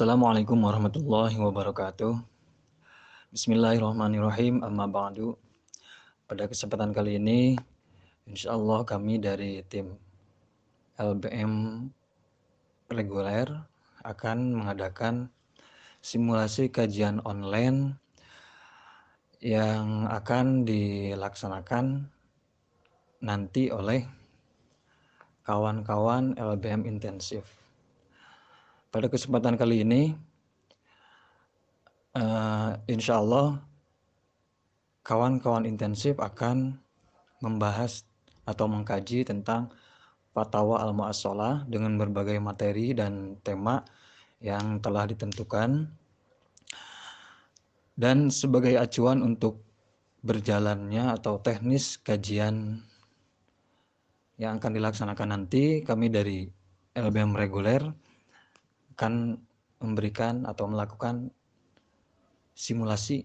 Assalamualaikum warahmatullahi wabarakatuh. Bismillahirrahmanirrahim. Amma ba'du. Pada kesempatan kali ini, insya Allah kami dari tim LBM reguler akan mengadakan simulasi kajian online yang akan dilaksanakan nanti oleh kawan-kawan LBM intensif. Pada kesempatan kali ini, uh, insya Allah kawan-kawan intensif akan membahas atau mengkaji tentang Fatwa Al-Mu'assalah dengan berbagai materi dan tema yang telah ditentukan. Dan sebagai acuan untuk berjalannya atau teknis kajian yang akan dilaksanakan nanti kami dari LBM reguler akan memberikan atau melakukan simulasi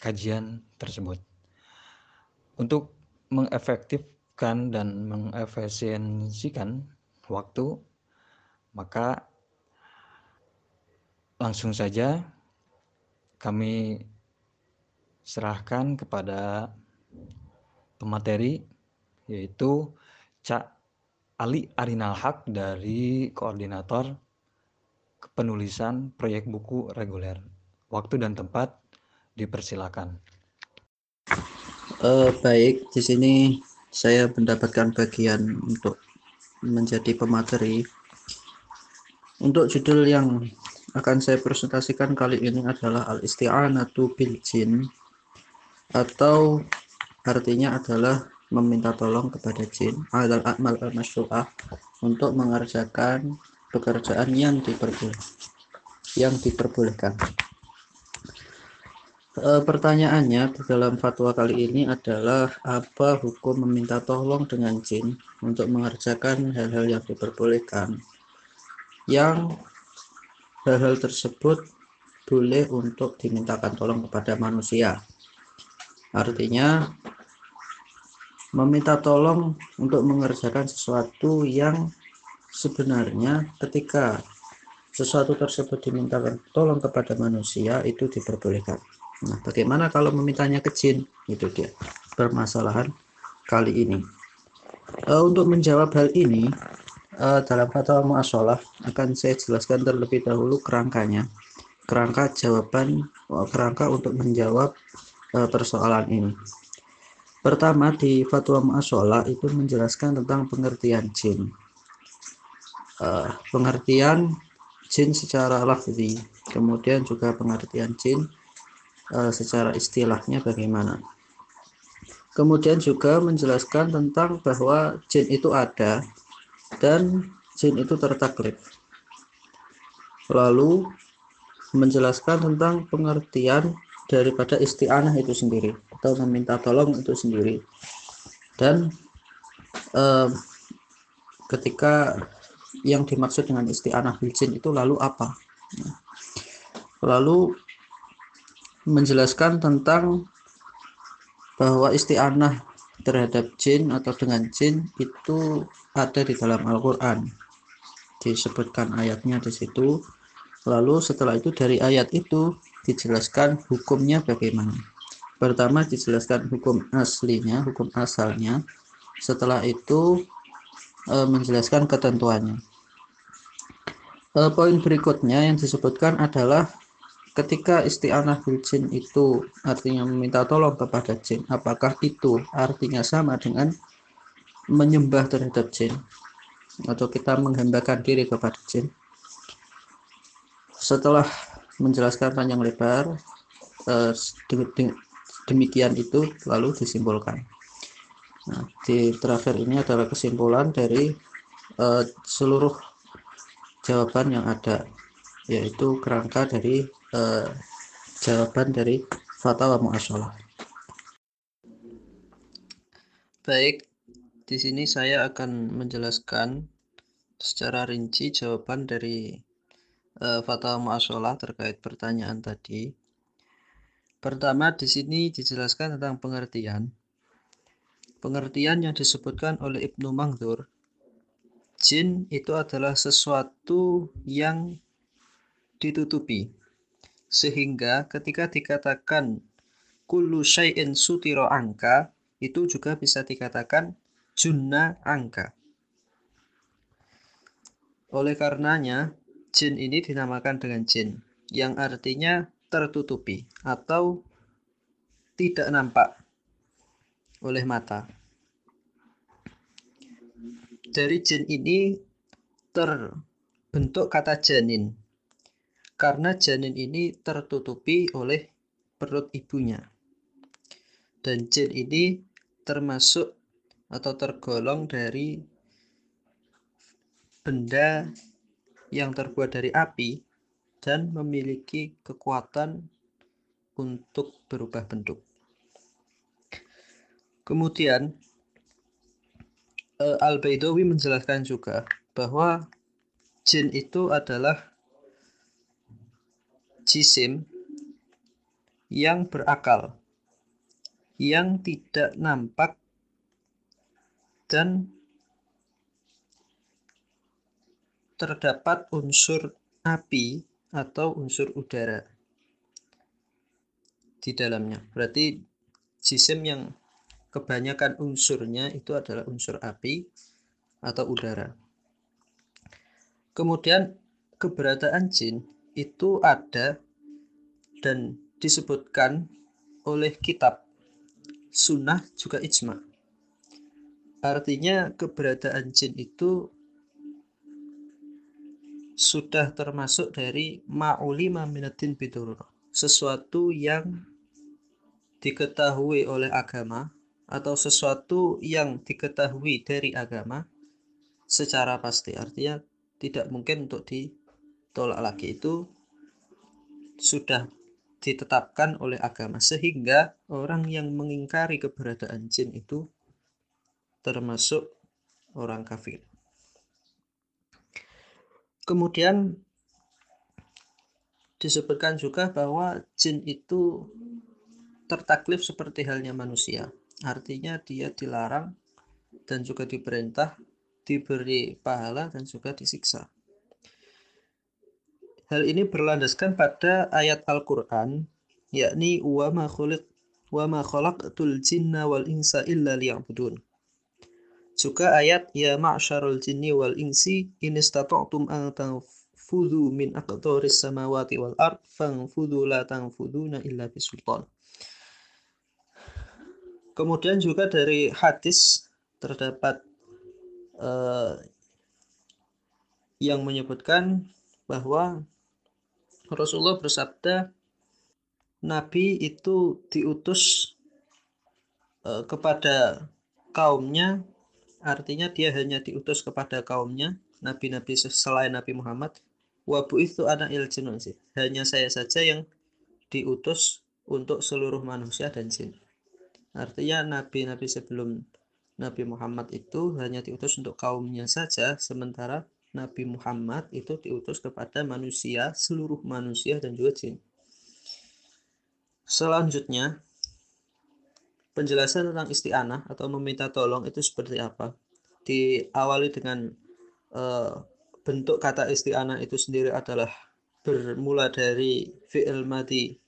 kajian tersebut. Untuk mengefektifkan dan mengefisiensikan waktu, maka langsung saja kami serahkan kepada pemateri yaitu Cak Ali Arinal Haq dari koordinator penulisan proyek buku reguler. Waktu dan tempat dipersilakan. Uh, baik, di sini saya mendapatkan bagian untuk menjadi pemateri. Untuk judul yang akan saya presentasikan kali ini adalah Al-Isti'anatu bil Jin atau artinya adalah meminta tolong kepada jin adalah akmal al-masyru'ah untuk mengerjakan pekerjaan yang diperboleh yang diperbolehkan. E, pertanyaannya di dalam fatwa kali ini adalah apa hukum meminta tolong dengan jin untuk mengerjakan hal-hal yang diperbolehkan yang hal-hal tersebut boleh untuk dimintakan tolong kepada manusia artinya meminta tolong untuk mengerjakan sesuatu yang sebenarnya ketika sesuatu tersebut dimintakan tolong kepada manusia itu diperbolehkan. Nah, bagaimana kalau memintanya ke jin? Itu dia permasalahan kali ini. Uh, untuk menjawab hal ini, uh, dalam fatwa muasalah akan saya jelaskan terlebih dahulu kerangkanya. Kerangka jawaban, uh, kerangka untuk menjawab uh, persoalan ini. Pertama di Fatwa Mu'ashola itu menjelaskan tentang pengertian jin. Uh, pengertian jin secara lafzi, kemudian juga pengertian jin uh, secara istilahnya bagaimana. Kemudian juga menjelaskan tentang bahwa jin itu ada dan jin itu tertaklif. Lalu menjelaskan tentang pengertian daripada isti'anah itu sendiri atau meminta tolong itu sendiri dan eh, ketika yang dimaksud dengan isti'anah biljin itu lalu apa lalu menjelaskan tentang bahwa isti'anah terhadap jin atau dengan jin itu ada di dalam Al-Quran disebutkan ayatnya di situ lalu setelah itu dari ayat itu dijelaskan hukumnya bagaimana. Pertama dijelaskan hukum aslinya, hukum asalnya. Setelah itu e, menjelaskan ketentuannya. E, poin berikutnya yang disebutkan adalah ketika isti'anah bil jin itu artinya meminta tolong kepada jin, apakah itu artinya sama dengan menyembah terhadap jin atau kita menghambakan diri kepada jin? Setelah menjelaskan panjang lebar eh, demikian itu lalu disimpulkan nah, di terakhir ini adalah kesimpulan dari uh, seluruh jawaban yang ada yaitu kerangka dari uh, jawaban dari fatwa muasyalah baik di sini saya akan menjelaskan secara rinci jawaban dari uh, fatwa mu'asholah terkait pertanyaan tadi. Pertama di sini dijelaskan tentang pengertian. Pengertian yang disebutkan oleh Ibnu Mangdur, jin itu adalah sesuatu yang ditutupi. Sehingga ketika dikatakan kullu syai'in sutiro angka, itu juga bisa dikatakan junna angka. Oleh karenanya, jin ini dinamakan dengan jin, yang artinya tertutupi atau tidak nampak oleh mata. Dari jin ini terbentuk kata janin, karena janin ini tertutupi oleh perut ibunya. Dan jin ini termasuk atau tergolong dari benda yang terbuat dari api dan memiliki kekuatan untuk berubah bentuk. Kemudian eh, Al-Baidawi menjelaskan juga bahwa jin itu adalah jisim yang berakal, yang tidak nampak dan terdapat unsur api atau unsur udara di dalamnya. Berarti jisim yang kebanyakan unsurnya itu adalah unsur api atau udara. Kemudian keberadaan jin itu ada dan disebutkan oleh kitab sunnah juga ijma artinya keberadaan jin itu sudah termasuk dari ma'ulima minatin bidur sesuatu yang diketahui oleh agama atau sesuatu yang diketahui dari agama secara pasti artinya tidak mungkin untuk di tolak lagi itu sudah ditetapkan oleh agama sehingga orang yang mengingkari keberadaan jin itu termasuk orang kafir. Kemudian disebutkan juga bahwa jin itu tertaklif seperti halnya manusia. Artinya dia dilarang dan juga diperintah, diberi pahala dan juga disiksa. Hal ini berlandaskan pada ayat Al-Qur'an yakni wa ma khuliq wa ma khalaqtul jinna wal insa illa liya'budun. Juga ayat ya ma'syarul jinni wal insi in istata'tum an tanfudhu min aqtaris samawati wal ard fanfudhu la tanfuduna illa bisultan. Kemudian juga dari hadis terdapat uh, yang menyebutkan bahwa Rasulullah bersabda, Nabi itu diutus uh, kepada kaumnya, artinya dia hanya diutus kepada kaumnya, nabi-nabi selain Nabi Muhammad. Wabu itu anak sih. Hanya saya saja yang diutus untuk seluruh manusia dan jin. Artinya nabi-nabi sebelum Nabi Muhammad itu hanya diutus untuk kaumnya saja, sementara Nabi Muhammad itu diutus kepada manusia, seluruh manusia dan juga jin. Selanjutnya, penjelasan tentang isti'anah atau meminta tolong itu seperti apa. Diawali dengan uh, bentuk kata isti'anah itu sendiri adalah bermula dari fi'il mati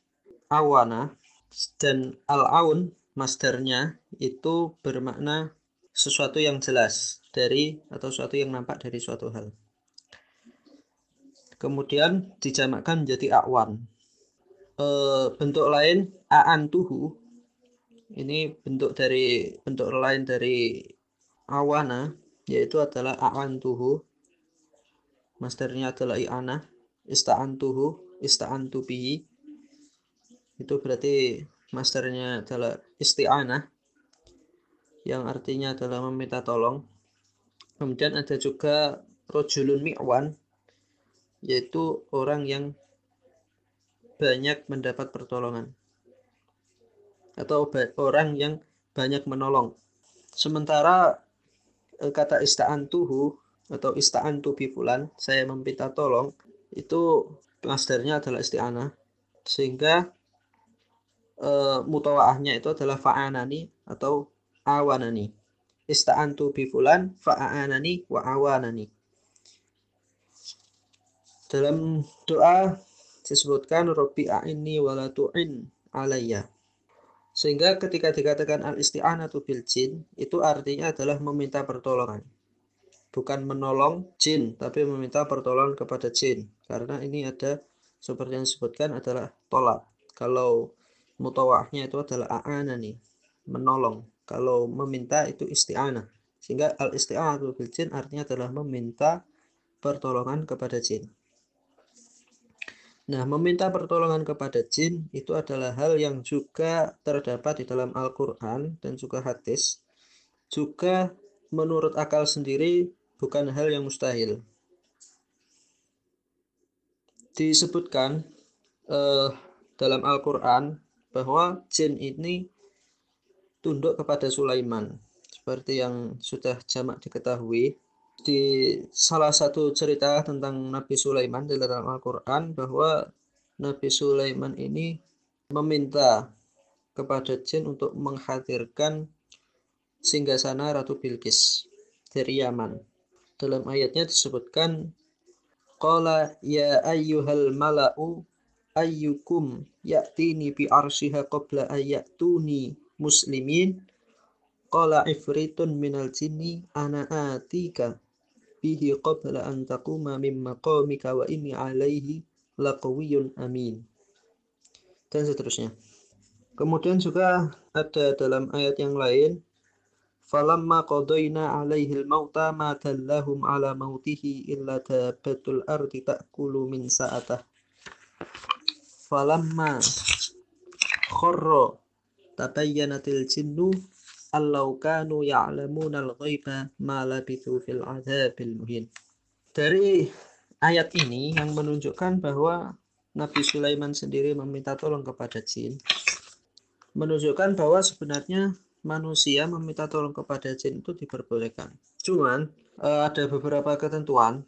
awana dan al-aun masdarnya itu bermakna sesuatu yang jelas dari atau sesuatu yang nampak dari suatu hal. Kemudian dijamakkan menjadi akwan. E, bentuk lain aan tuhu. Ini bentuk dari bentuk lain dari awana yaitu adalah aan tuhu. Masternya adalah i'ana, tuhu, ista'antu bihi. Itu berarti masternya adalah isti'anah yang artinya adalah meminta tolong. Kemudian ada juga rojulun mi'wan, yaitu orang yang banyak mendapat pertolongan. Atau orang yang banyak menolong. Sementara eh, kata ista'antuhu atau ista'antu bifulan, saya meminta tolong, itu masdarnya adalah isti'anah. Sehingga e, mutawaahnya itu adalah fa'anani atau awanani. Ista'antu bi fulan fa'anani wa awanani. Dalam doa disebutkan Robbi a'inni wala tu'in alayya. Sehingga ketika dikatakan al-isti'anatu bil jin, itu artinya adalah meminta pertolongan. Bukan menolong jin, tapi meminta pertolongan kepada jin. Karena ini ada seperti yang disebutkan adalah tolak. Kalau mutawahnya itu adalah a'ana nih, menolong. Kalau meminta itu isti'anah. Sehingga al-isti'anatu bil jin artinya adalah meminta pertolongan kepada jin. Nah, meminta pertolongan kepada jin itu adalah hal yang juga terdapat di dalam Al-Quran dan juga hadis. Juga menurut akal sendiri bukan hal yang mustahil. Disebutkan eh, dalam Al-Quran bahwa jin ini tunduk kepada Sulaiman. Seperti yang sudah jamak diketahui, di salah satu cerita tentang Nabi Sulaiman di dalam Al-Quran bahwa Nabi Sulaiman ini meminta kepada jin untuk menghadirkan singgasana Ratu Bilqis dari Yaman. Dalam ayatnya disebutkan Qala ya ayyuhal mala'u ayyukum ya'tini bi arsyiha qabla ayyatuni muslimin Qala ifritun minal jinni ana atika bihi qabla an taquma min maqamika wa inni alaihi laqawiyyun amin. Dan seterusnya. Kemudian juga ada dalam ayat yang lain falamma qadayna alaihi al-mauta ma dallahum ala mautihi illa dabbatul ardi ta'kulu min sa'atah falamma kharra tabayyanatil jinnu allau kanu ya'lamunal ghaiba ma labithu fil adzabil muhin. Dari ayat ini yang menunjukkan bahwa Nabi Sulaiman sendiri meminta tolong kepada jin menunjukkan bahwa sebenarnya manusia meminta tolong kepada jin itu diperbolehkan. Cuman eh, ada beberapa ketentuan.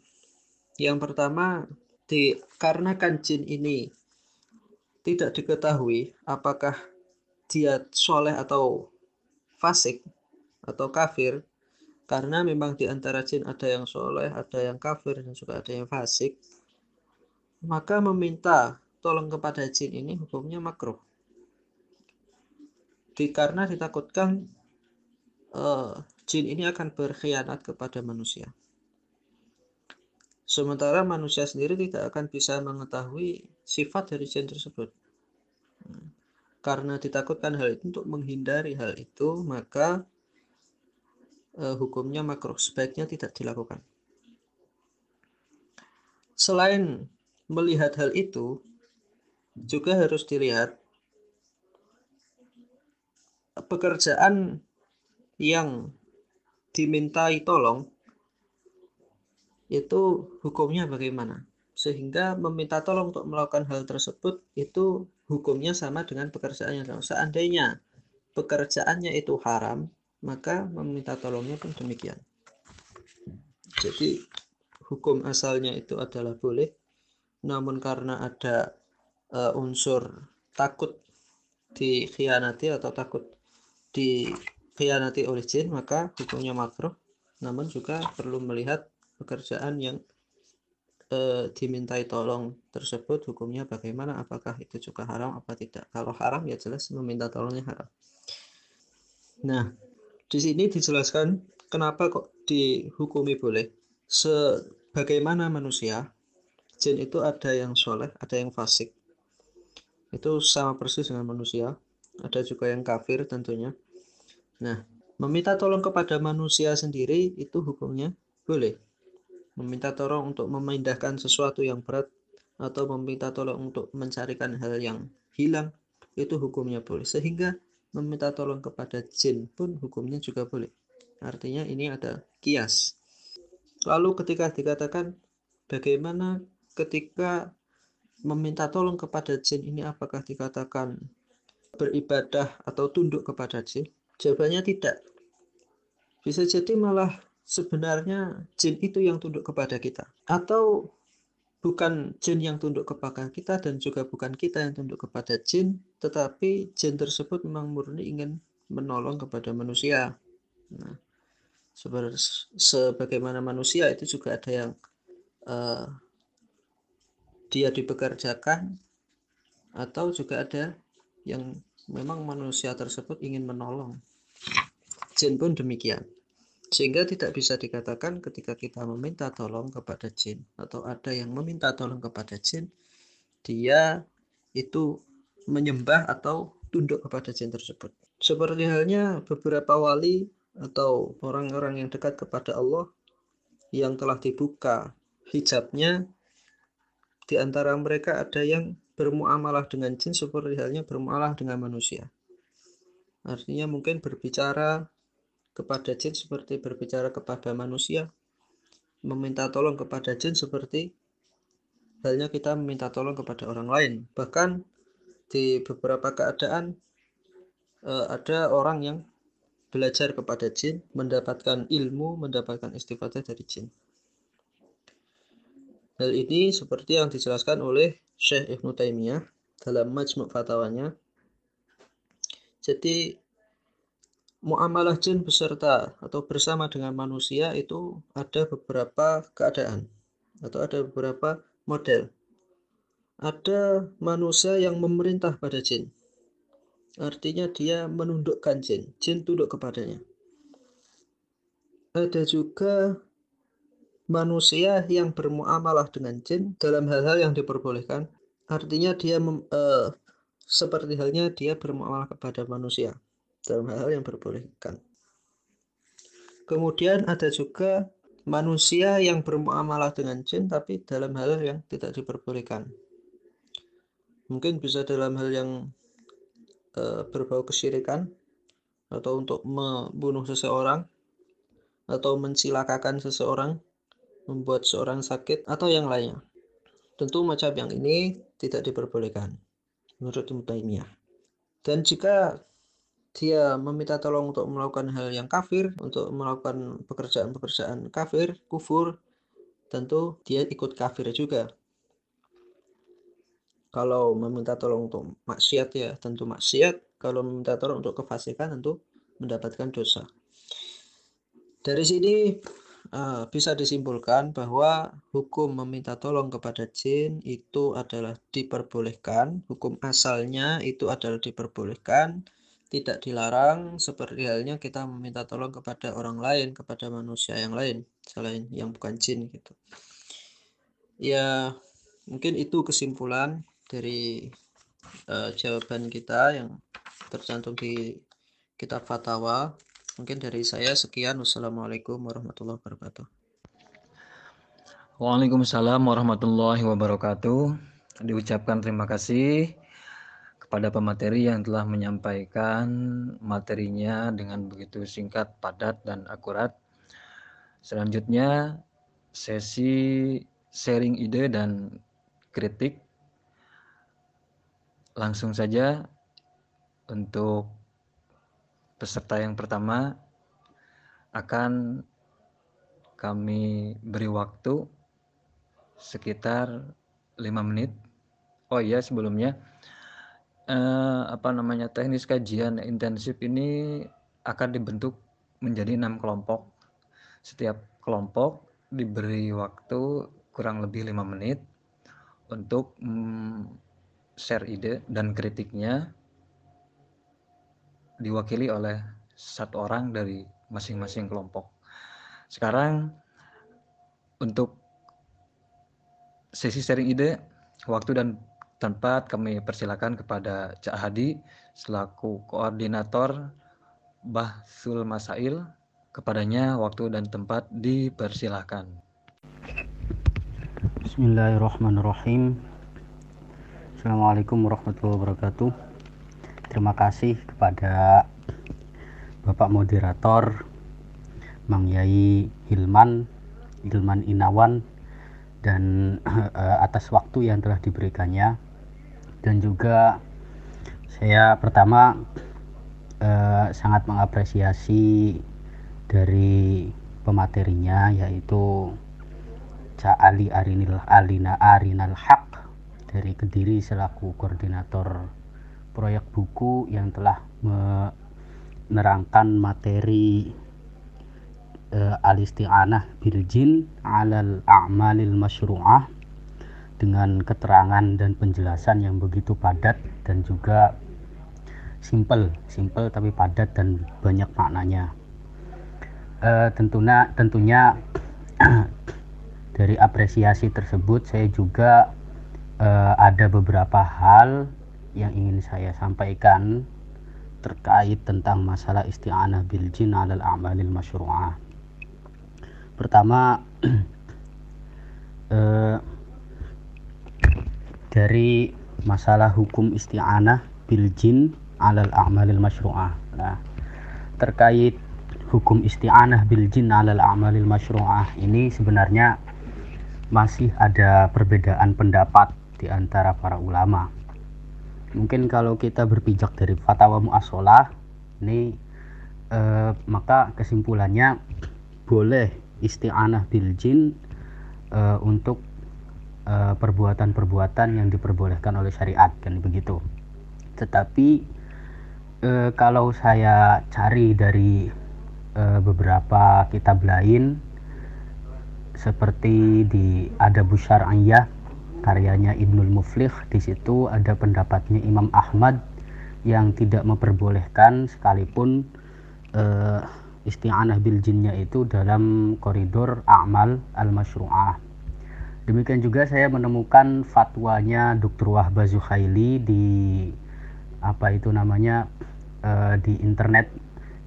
Yang pertama, dikarenakan jin ini tidak diketahui apakah dia soleh atau fasik atau kafir karena memang di antara jin ada yang soleh, ada yang kafir dan juga ada yang fasik maka meminta tolong kepada jin ini hukumnya makruh. Di, karena ditakutkan uh, jin ini akan berkhianat kepada manusia sementara manusia sendiri tidak akan bisa mengetahui sifat dari jin tersebut. Karena ditakutkan hal itu untuk menghindari hal itu maka eh, hukumnya makruh sebaiknya tidak dilakukan. Selain melihat hal itu juga harus dilihat pekerjaan yang dimintai tolong itu hukumnya bagaimana sehingga meminta tolong untuk melakukan hal tersebut itu hukumnya sama dengan pekerjaan yang sama. Seandainya pekerjaannya itu haram, maka meminta tolongnya pun demikian. Jadi hukum asalnya itu adalah boleh, namun karena ada uh, unsur takut dikhianati atau takut dikhianati oleh jin, maka hukumnya makruh. Namun juga perlu melihat pekerjaan yang e, dimintai tolong tersebut hukumnya bagaimana? Apakah itu juga haram apa tidak? Kalau haram ya jelas meminta tolongnya haram. Nah di sini dijelaskan kenapa kok dihukumi boleh. Sebagaimana manusia jin itu ada yang soleh ada yang fasik. Itu sama persis dengan manusia. Ada juga yang kafir tentunya. Nah meminta tolong kepada manusia sendiri itu hukumnya boleh meminta tolong untuk memindahkan sesuatu yang berat atau meminta tolong untuk mencarikan hal yang hilang itu hukumnya boleh. Sehingga meminta tolong kepada jin pun hukumnya juga boleh. Artinya ini ada kias. Lalu ketika dikatakan bagaimana ketika meminta tolong kepada jin ini apakah dikatakan beribadah atau tunduk kepada jin? Jawabannya tidak. Bisa jadi malah sebenarnya jin itu yang tunduk kepada kita. Atau bukan jin yang tunduk kepada kita dan juga bukan kita yang tunduk kepada jin tetapi jin tersebut memang murni ingin menolong kepada manusia. Nah sebagaimana manusia itu juga ada yang uh, dia dipekerjakan atau juga ada yang memang manusia tersebut ingin menolong. Jin pun demikian sehingga tidak bisa dikatakan ketika kita meminta tolong kepada jin atau ada yang meminta tolong kepada jin dia itu menyembah atau tunduk kepada jin tersebut seperti halnya beberapa wali atau orang-orang yang dekat kepada Allah yang telah dibuka hijabnya di antara mereka ada yang bermuamalah dengan jin seperti halnya bermuamalah dengan manusia. Artinya mungkin berbicara kepada jin seperti berbicara kepada manusia. Meminta tolong kepada jin seperti halnya kita meminta tolong kepada orang lain. Bahkan di beberapa keadaan eh, ada orang yang belajar kepada jin, mendapatkan ilmu, mendapatkan istifadah dari jin. Hal ini seperti yang dijelaskan oleh Syekh Ibnu Taimiyah dalam Majmu' Fatwanya. Jadi muamalah jin beserta atau bersama dengan manusia itu ada beberapa keadaan atau ada beberapa model. Ada manusia yang memerintah pada jin. Artinya dia menundukkan jin, jin tunduk kepadanya. Ada juga manusia yang bermuamalah dengan jin dalam hal-hal yang diperbolehkan artinya dia mem, uh, seperti halnya dia bermuamalah kepada manusia dalam hal-hal yang diperbolehkan kemudian ada juga manusia yang bermuamalah dengan jin tapi dalam hal yang tidak diperbolehkan mungkin bisa dalam hal yang uh, berbau kesyirikan atau untuk membunuh seseorang atau mencilakakan seseorang membuat seorang sakit, atau yang lainnya. Tentu macam yang ini tidak diperbolehkan menurut Ibnu Taimiyah. Dan jika dia meminta tolong untuk melakukan hal yang kafir, untuk melakukan pekerjaan-pekerjaan kafir, kufur, tentu dia ikut kafir juga. Kalau meminta tolong untuk maksiat ya tentu maksiat, kalau meminta tolong untuk kefasikan tentu mendapatkan dosa. Dari sini uh, bisa disimpulkan bahwa hukum meminta tolong kepada jin itu adalah diperbolehkan, hukum asalnya itu adalah diperbolehkan, tidak dilarang seperti halnya kita meminta tolong kepada orang lain, kepada manusia yang lain selain yang bukan jin gitu. Ya, mungkin itu kesimpulan dari uh, jawaban kita yang tercantum di kitab fatwa Mungkin dari saya sekian. Wassalamualaikum warahmatullahi wabarakatuh. Waalaikumsalam warahmatullahi wabarakatuh. Diucapkan terima kasih kepada pemateri yang telah menyampaikan materinya dengan begitu singkat, padat, dan akurat. Selanjutnya, sesi sharing ide dan kritik. Langsung saja untuk peserta yang pertama akan kami beri waktu sekitar lima menit. Oh iya sebelumnya eh, apa namanya teknis kajian intensif ini akan dibentuk menjadi enam kelompok. Setiap kelompok diberi waktu kurang lebih lima menit untuk mm, share ide dan kritiknya diwakili oleh satu orang dari masing-masing kelompok. Sekarang untuk sesi sharing ide, waktu dan tempat kami persilakan kepada Cak Hadi selaku koordinator Bahsul Masail. Kepadanya waktu dan tempat dipersilakan. Bismillahirrahmanirrahim. Assalamualaikum warahmatullahi wabarakatuh terima kasih kepada Bapak Moderator Mang Yai Hilman Hilman Inawan dan uh, atas waktu yang telah diberikannya dan juga saya pertama uh, sangat mengapresiasi dari pematerinya yaitu Ca Ali Arinil Alina Arinal Haq dari Kediri selaku koordinator proyek buku yang telah menerangkan materi uh, al-isti'anah bil jin alal a'malil masyru'ah dengan keterangan dan penjelasan yang begitu padat dan juga simple, simple tapi padat dan banyak maknanya. E, tentunya tentunya dari apresiasi tersebut saya juga e, ada beberapa hal yang ingin saya sampaikan terkait tentang masalah isti'anah bil jin alal a'malil masyru'ah. Pertama eh, dari masalah hukum isti'anah bil jin alal a'malil masyru'ah. Nah, terkait hukum isti'anah bil jin alal a'malil masyru'ah ini sebenarnya masih ada perbedaan pendapat di antara para ulama. Mungkin kalau kita berpijak dari fatwa mu'asolah ini eh, maka kesimpulannya boleh isti'anah bil jin uh, untuk eh, perbuatan-perbuatan yang diperbolehkan oleh syariat kan begitu. Tetapi uh, kalau saya cari dari uh, beberapa kitab lain seperti di Adab Syar'iyah karyanya Ibnul Muflih di situ ada pendapatnya Imam Ahmad yang tidak memperbolehkan sekalipun uh, isti'anah bil jinnya itu dalam koridor a'mal al-masyru'ah. Demikian juga saya menemukan fatwanya Dr. Wahba Zuhaili di apa itu namanya uh, di internet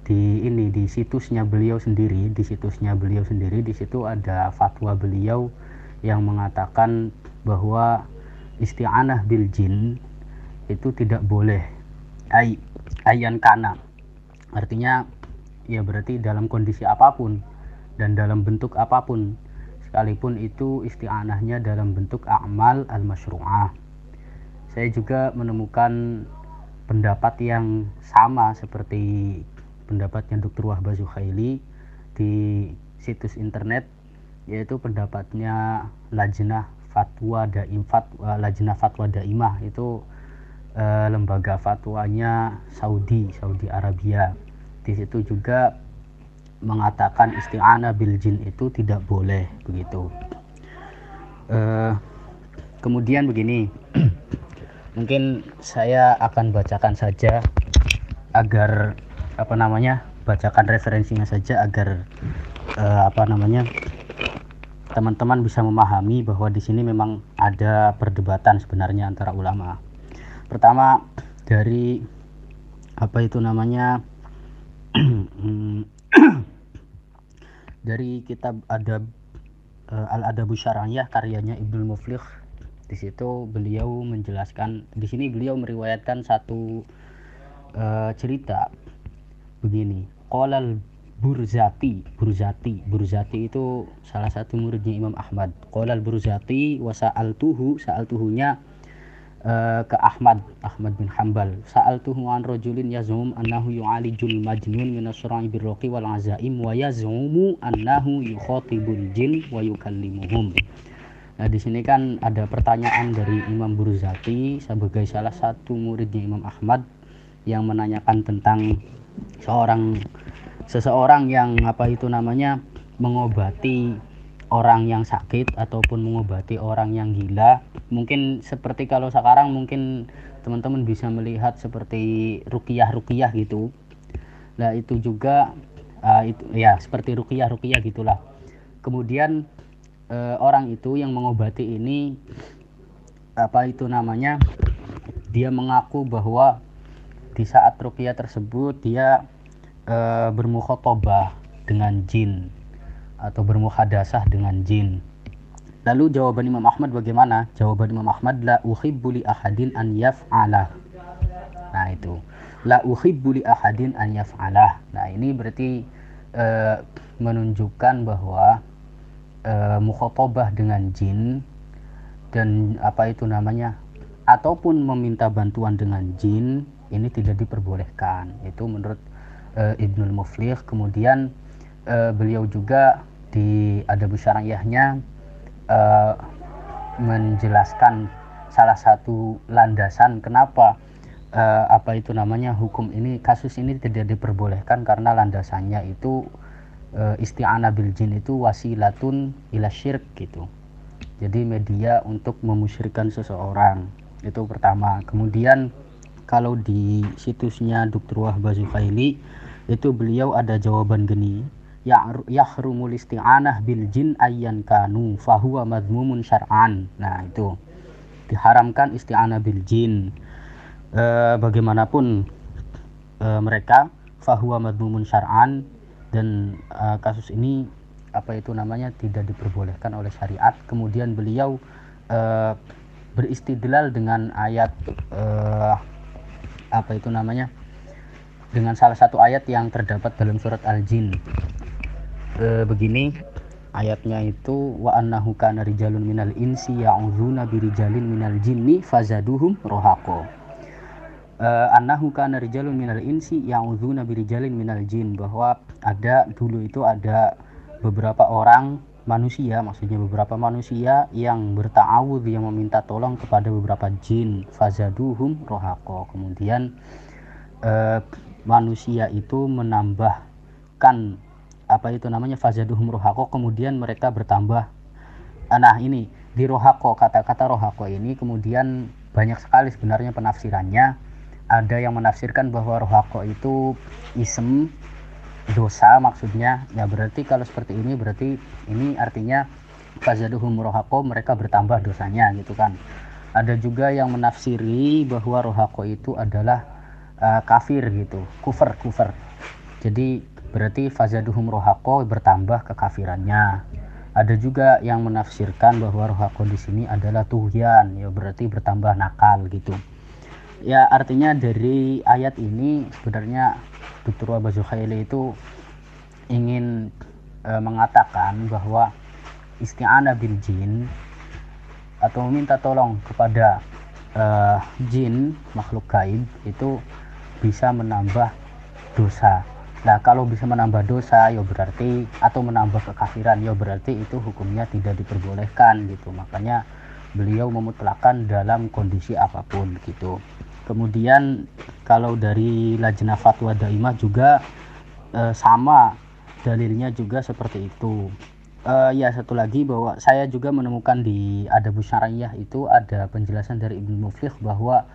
di ini di situsnya beliau sendiri, di situsnya beliau sendiri di situ ada fatwa beliau yang mengatakan bahwa isti'anah bil jin itu tidak boleh ay, ayan kana artinya ya berarti dalam kondisi apa pun dan dalam bentuk apa pun sekalipun itu isti'anahnya dalam bentuk a'mal al-masyru'ah saya juga menemukan pendapat yang sama seperti pendapatnya Dr. Wahba Zuhaili di situs internet yaitu pendapatnya Lajnah Fatwa Daim Fatwa Lajnah Fatwa Daimah itu eh, lembaga fatwanya Saudi Saudi Arabia di situ juga mengatakan isti'anah bil jin itu tidak boleh begitu. Uh, kemudian begini mungkin saya akan bacakan saja agar apa namanya bacakan referensinya saja agar uh, apa namanya teman-teman bisa memahami bahwa di sini memang ada perdebatan sebenarnya antara ulama. Pertama dari apa itu namanya dari kitab adab uh, al adabu syar'iyah karyanya Ibnu Muflih di situ beliau menjelaskan di sini beliau meriwayatkan satu uh, cerita begini. Qolal Burzati Burzati Burzati itu salah satu muridnya Imam Ahmad. Qolal Burzati wa sa'altuhu sa'altuhunya uh, ke Ahmad Ahmad bin Hambal sa'altuhu an rajulin yazum annahu yu'alijul majnun min asra'i wal azaim wa yazumu annahu yukhatibul jin wa yukallimuhum. Nah, di sini kan ada pertanyaan dari Imam Burzati sebagai salah satu muridnya Imam Ahmad yang menanyakan tentang seorang seseorang yang apa itu namanya mengobati orang yang sakit ataupun mengobati orang yang gila mungkin seperti kalau sekarang mungkin teman-teman bisa melihat seperti rukiah rukiah gitu. Nah itu juga uh, itu ya seperti rukiah rukiah gitulah. Kemudian uh, orang itu yang mengobati ini apa itu namanya dia mengaku bahwa di saat rukiah tersebut dia uh, bermukhotobah dengan jin atau bermuhadasah dengan jin. Lalu jawaban Imam Ahmad bagaimana? Jawaban Imam Ahmad la uhibbu li ahadin an yaf'alah. Nah itu. La uhibbu li ahadin an yaf'alah. Nah ini berarti e, menunjukkan bahwa e, mukhotobah dengan jin dan apa itu namanya ataupun meminta bantuan dengan jin ini tidak diperbolehkan. Itu menurut e, Ibnul Muflih. Kemudian e, beliau juga di adab syariahnya uh, menjelaskan salah satu landasan kenapa uh, apa itu namanya hukum ini kasus ini tidak diperbolehkan karena landasannya itu uh, isti'anah bil jin itu wasilatun ila syirk gitu jadi media untuk memusyrikan seseorang itu pertama kemudian kalau di situsnya Dr. Wahbah Zuhaili itu beliau ada jawaban geni yahrumul isti'anah bil jin ayyan kanu fahuwa madmumun syar'an. Nah itu. Diharamkan isti'anah bil jin. E, bagaimanapun e, mereka fahuwa madmumun syar'an dan e, kasus ini apa itu namanya tidak diperbolehkan oleh syariat. Kemudian beliau e, beristidlal dengan ayat e, apa itu namanya dengan salah satu ayat yang terdapat dalam surat Al-Jin e, begini ayatnya itu wa annahu kana rijalun minal insi ya'udzuuna birijalin minal jinni fazaduhum rohako. E, annahu kana rijalun minal insi ya'udzuuna birijalin minal jin bahwa ada dulu itu ada beberapa orang manusia maksudnya beberapa manusia yang bertawud yang meminta tolong kepada beberapa jin fazaduhum rohako. Kemudian e, manusia itu menambahkan apa itu namanya fazaduhum rohako kemudian mereka bertambah. Ah, nah ini di rohako kata-kata rohako ini kemudian banyak sekali sebenarnya penafsirannya. Ada yang menafsirkan bahwa rohako itu isem dosa maksudnya. Ya berarti kalau seperti ini berarti ini artinya fazaduhum rohako mereka bertambah dosanya gitu kan. Ada juga yang menafsiri bahwa rohako itu adalah uh, kafir gitu. Kufur kufur. Jadi berarti fazaduhum rohako bertambah kekafirannya ada juga yang menafsirkan bahwa rohako di sini adalah tuhyan ya berarti bertambah nakal gitu ya artinya dari ayat ini sebenarnya Dr. Wabazuhaili itu ingin e, mengatakan bahwa isti'anah bil jin atau meminta tolong kepada e, jin makhluk gaib itu bisa menambah dosa Nah, kalau bisa menambah dosa, ya berarti atau menambah kekafiran, ya berarti itu hukumnya tidak diperbolehkan gitu. Makanya beliau memutlakan dalam kondisi apa pun gitu. Kemudian kalau dari Lajnah Fatwa Daimah juga e, sama dalilnya juga seperti itu. E, ya satu lagi bahwa saya juga menemukan di Adabus Syariah itu ada penjelasan dari Ibnu Muflih bahwa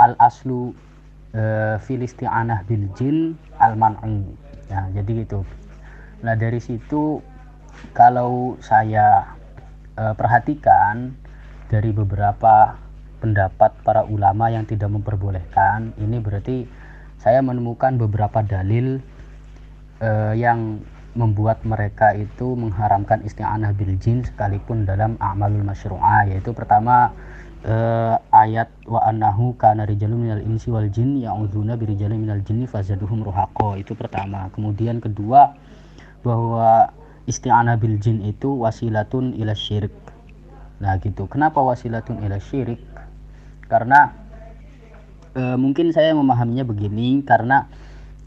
al aslu uh, filistianah bil jin al man'u nah jadi gitu. Nah dari situ kalau saya uh, perhatikan dari beberapa pendapat para ulama yang tidak memperbolehkan ini berarti saya menemukan beberapa dalil uh, yang membuat mereka itu mengharamkan isti'anah bil jin sekalipun dalam amalul masyru'ah yaitu pertama uh, ayat wa annahu kana rijalun minal insi wal jin ya'udzuna birijalin minal jinni fazaduhum ruhaqa. Itu pertama. Kemudian kedua bahwa isti'anah bil jin itu wasilatun ila syirik. Nah gitu. Kenapa wasilatun ila syirik? Karena e, mungkin saya memahaminya begini. Karena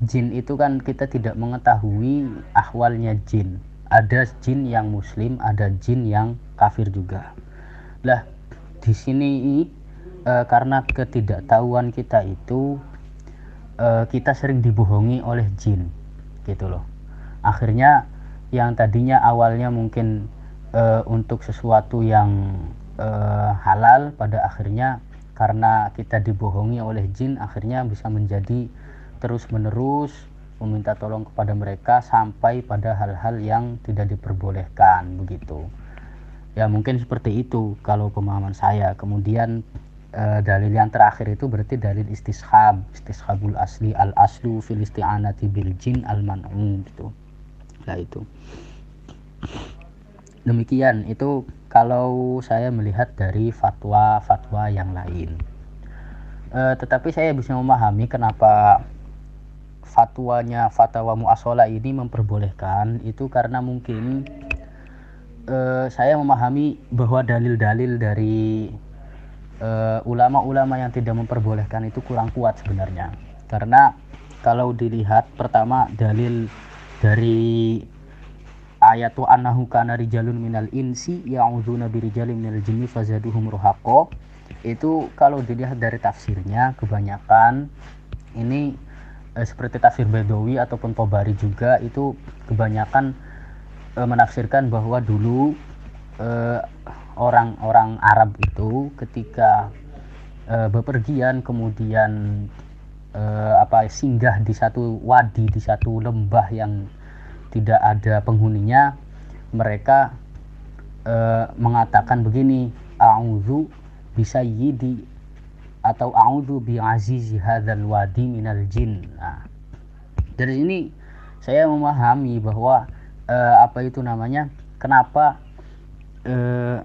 jin itu kan kita tidak mengetahui ahwalnya jin. Ada jin yang muslim ada jin yang kafir juga. Lah di sini e, karena ketidaktahuan kita itu e, kita sering dibohongi oleh jin gitu loh. Akhirnya yang tadinya awalnya mungkin e, untuk sesuatu yang e, halal pada akhirnya karena kita dibohongi oleh jin akhirnya bisa menjadi terus menerus meminta tolong kepada mereka sampai pada hal-hal yang tidak diperbolehkan begitu ya mungkin seperti itu kalau pemahaman saya. Kemudian uh, dalil yang terakhir itu berarti dalil istishab istishabul asli al aslu fil isti'anati bil jin al man'um gitu. Lah itu. Demikian itu kalau saya melihat dari fatwa-fatwa yang lain. Uh, tetapi saya bisa memahami kenapa fatwanya fatwa muasola ini memperbolehkan. Itu karena mungkin uh, saya memahami bahwa dalil-dalil dari eh, ulama-ulama uh, yang tidak memperbolehkan itu kurang kuat sebenarnya. Karena kalau dilihat pertama dalil dari ayat wa annahu kana rijalun minal insi ya'udzuna birijalin minal jinni fazaduhum itu kalau dilihat dari tafsirnya kebanyakan ini eh, seperti tafsir Bedawi ataupun Tobari juga itu kebanyakan e, menafsirkan bahwa dulu e, orang-orang Arab itu ketika uh, bepergian kemudian uh, apa singgah di satu wadi di satu lembah yang tidak ada penghuninya mereka uh, mengatakan begini a'udzu bisayyidi atau a'udzu bi azizi hadzal wadi minal jin. Nah dari sini saya memahami bahwa uh, apa itu namanya kenapa uh,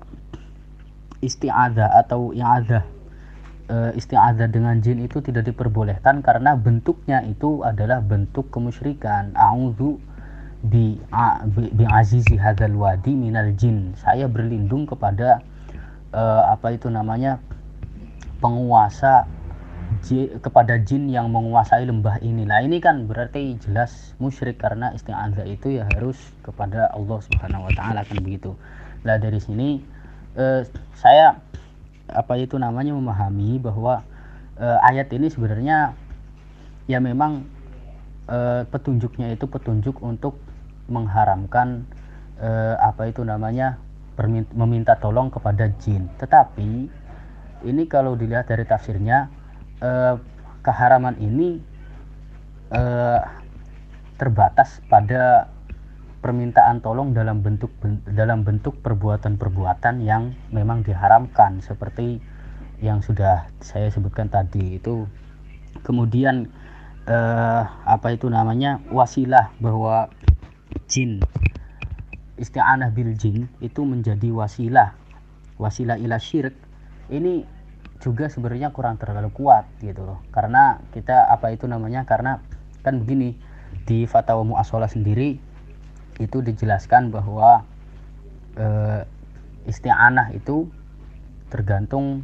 isti'adzah atau i'adzah uh, isti'adzah dengan jin itu tidak diperbolehkan karena bentuknya itu adalah bentuk kemusyrikan. A'udzu bi, bi, bi azizi hadzal wadi minal jin. Saya berlindung kepada uh, apa itu namanya penguasa kepada jin yang menguasai lembah ini. Nah, ini kan berarti jelas musyrik karena isti'adzah itu ya harus kepada Allah Subhanahu wa taala kan begitu. Nah, dari sini eh, saya apa itu namanya memahami bahwa eh, ayat ini sebenarnya ya memang eh, petunjuknya itu petunjuk untuk mengharamkan eh, apa itu namanya meminta tolong kepada jin. Tetapi ini kalau dilihat dari tafsirnya eh, keharaman ini eh, terbatas pada permintaan tolong dalam bentuk dalam bentuk perbuatan-perbuatan yang memang diharamkan seperti yang sudah saya sebutkan tadi itu. Kemudian eh, apa itu namanya wasilah bahwa jin isti'anah bil jin itu menjadi wasilah. Wasilah ila syirik ini juga sebenarnya kurang terlalu kuat gitu loh. Karena kita apa itu namanya karena kan begini di fatwa mu'asola sendiri itu dijelaskan bahwa e, isti'anah itu tergantung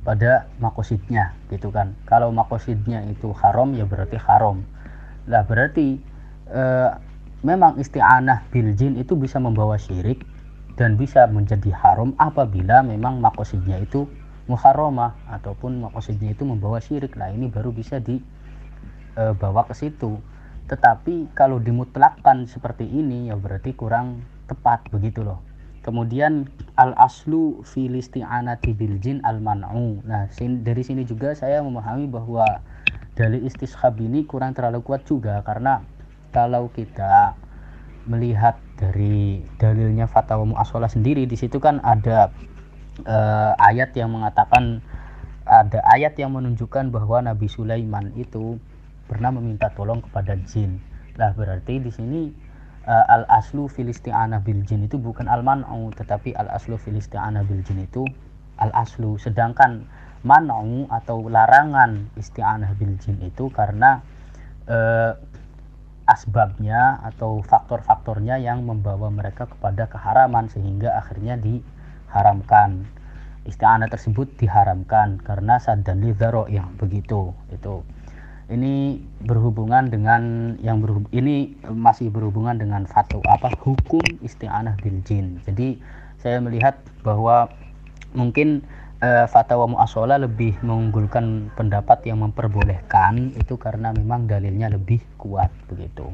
pada makosidnya gitu kan. Kalau makosidnya itu haram ya berarti haram. Lah berarti e, memang isti'anah bil jin itu bisa membawa syirik dan bisa menjadi haram apabila memang makosidnya itu muharramah ataupun maksudnya itu membawa syirik. Lah ini baru bisa dibawa e, ke situ. Tetapi kalau dimutlakkan seperti ini ya berarti kurang tepat begitu loh. Kemudian al aslu filisti'anati bil jin al man'u nah dari sini juga saya memahami bahwa dalil istishab ini kurang terlalu kuat juga. Karena kalau kita melihat dari dalilnya fatwa mu'aswalah sendiri di situ kan ada uh, ayat yang mengatakan ada ayat yang menunjukkan bahwa Nabi Sulaiman itu pernah meminta tolong kepada jin. Lah berarti di sini uh, al aslu filistiana bil jin itu bukan al man'u tetapi al aslu filistiana bil jin itu al aslu sedangkan man'u atau larangan isti'anah bil jin itu karena uh, asbabnya atau faktor-faktornya yang membawa mereka kepada keharaman sehingga akhirnya di haramkan isti'anah tersebut diharamkan karena sadan lidharo yang begitu itu. Ini berhubungan dengan yang berhub, ini masih berhubungan dengan fatwa apa hukum isti'anah bil jin. Jadi saya melihat bahwa mungkin uh, fatwa muasola lebih mengunggulkan pendapat yang memperbolehkan itu karena memang dalilnya lebih kuat begitu.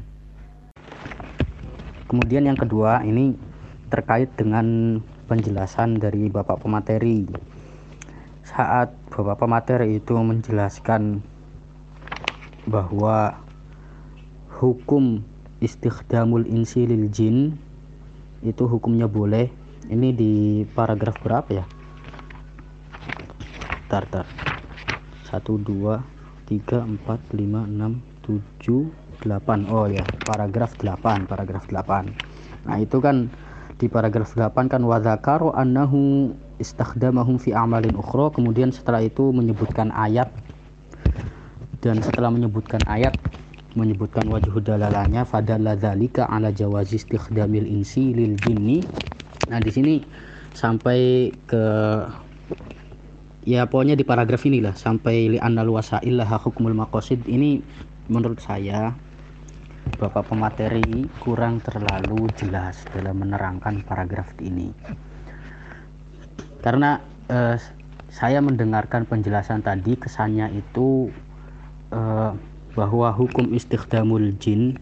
Kemudian yang kedua ini terkait dengan penjelasan dari Bapak pemateri. Saat Bapak pemateri itu menjelaskan bahwa hukum istikhdamul insi lil jin itu hukumnya boleh. Ini di paragraf berapa ya? Tar, tar. 1 2 3 4 5 6 7 8. Oh ya, paragraf 8, paragraf 8. Nah, itu kan di paragraf 8 kan wadzakaru annahu istakhdamahum fi amalin ukhra. Kemudian setelah itu menyebutkan ayat. Dan setelah menyebutkan ayat menyebutkan wajah dalalanya fadalla dzalika ala jawazi istikhdamil insi lil jinni. Nah di sini sampai ke ya pokoknya di paragraf inilah sampai li annal wasail hukmul maqasid. Ini menurut saya Bapak pemateri kurang terlalu jelas dalam menerangkan paragraf ini. Karena eh, saya mendengarkan penjelasan tadi kesannya itu eh, bahwa hukum istikhdamul jin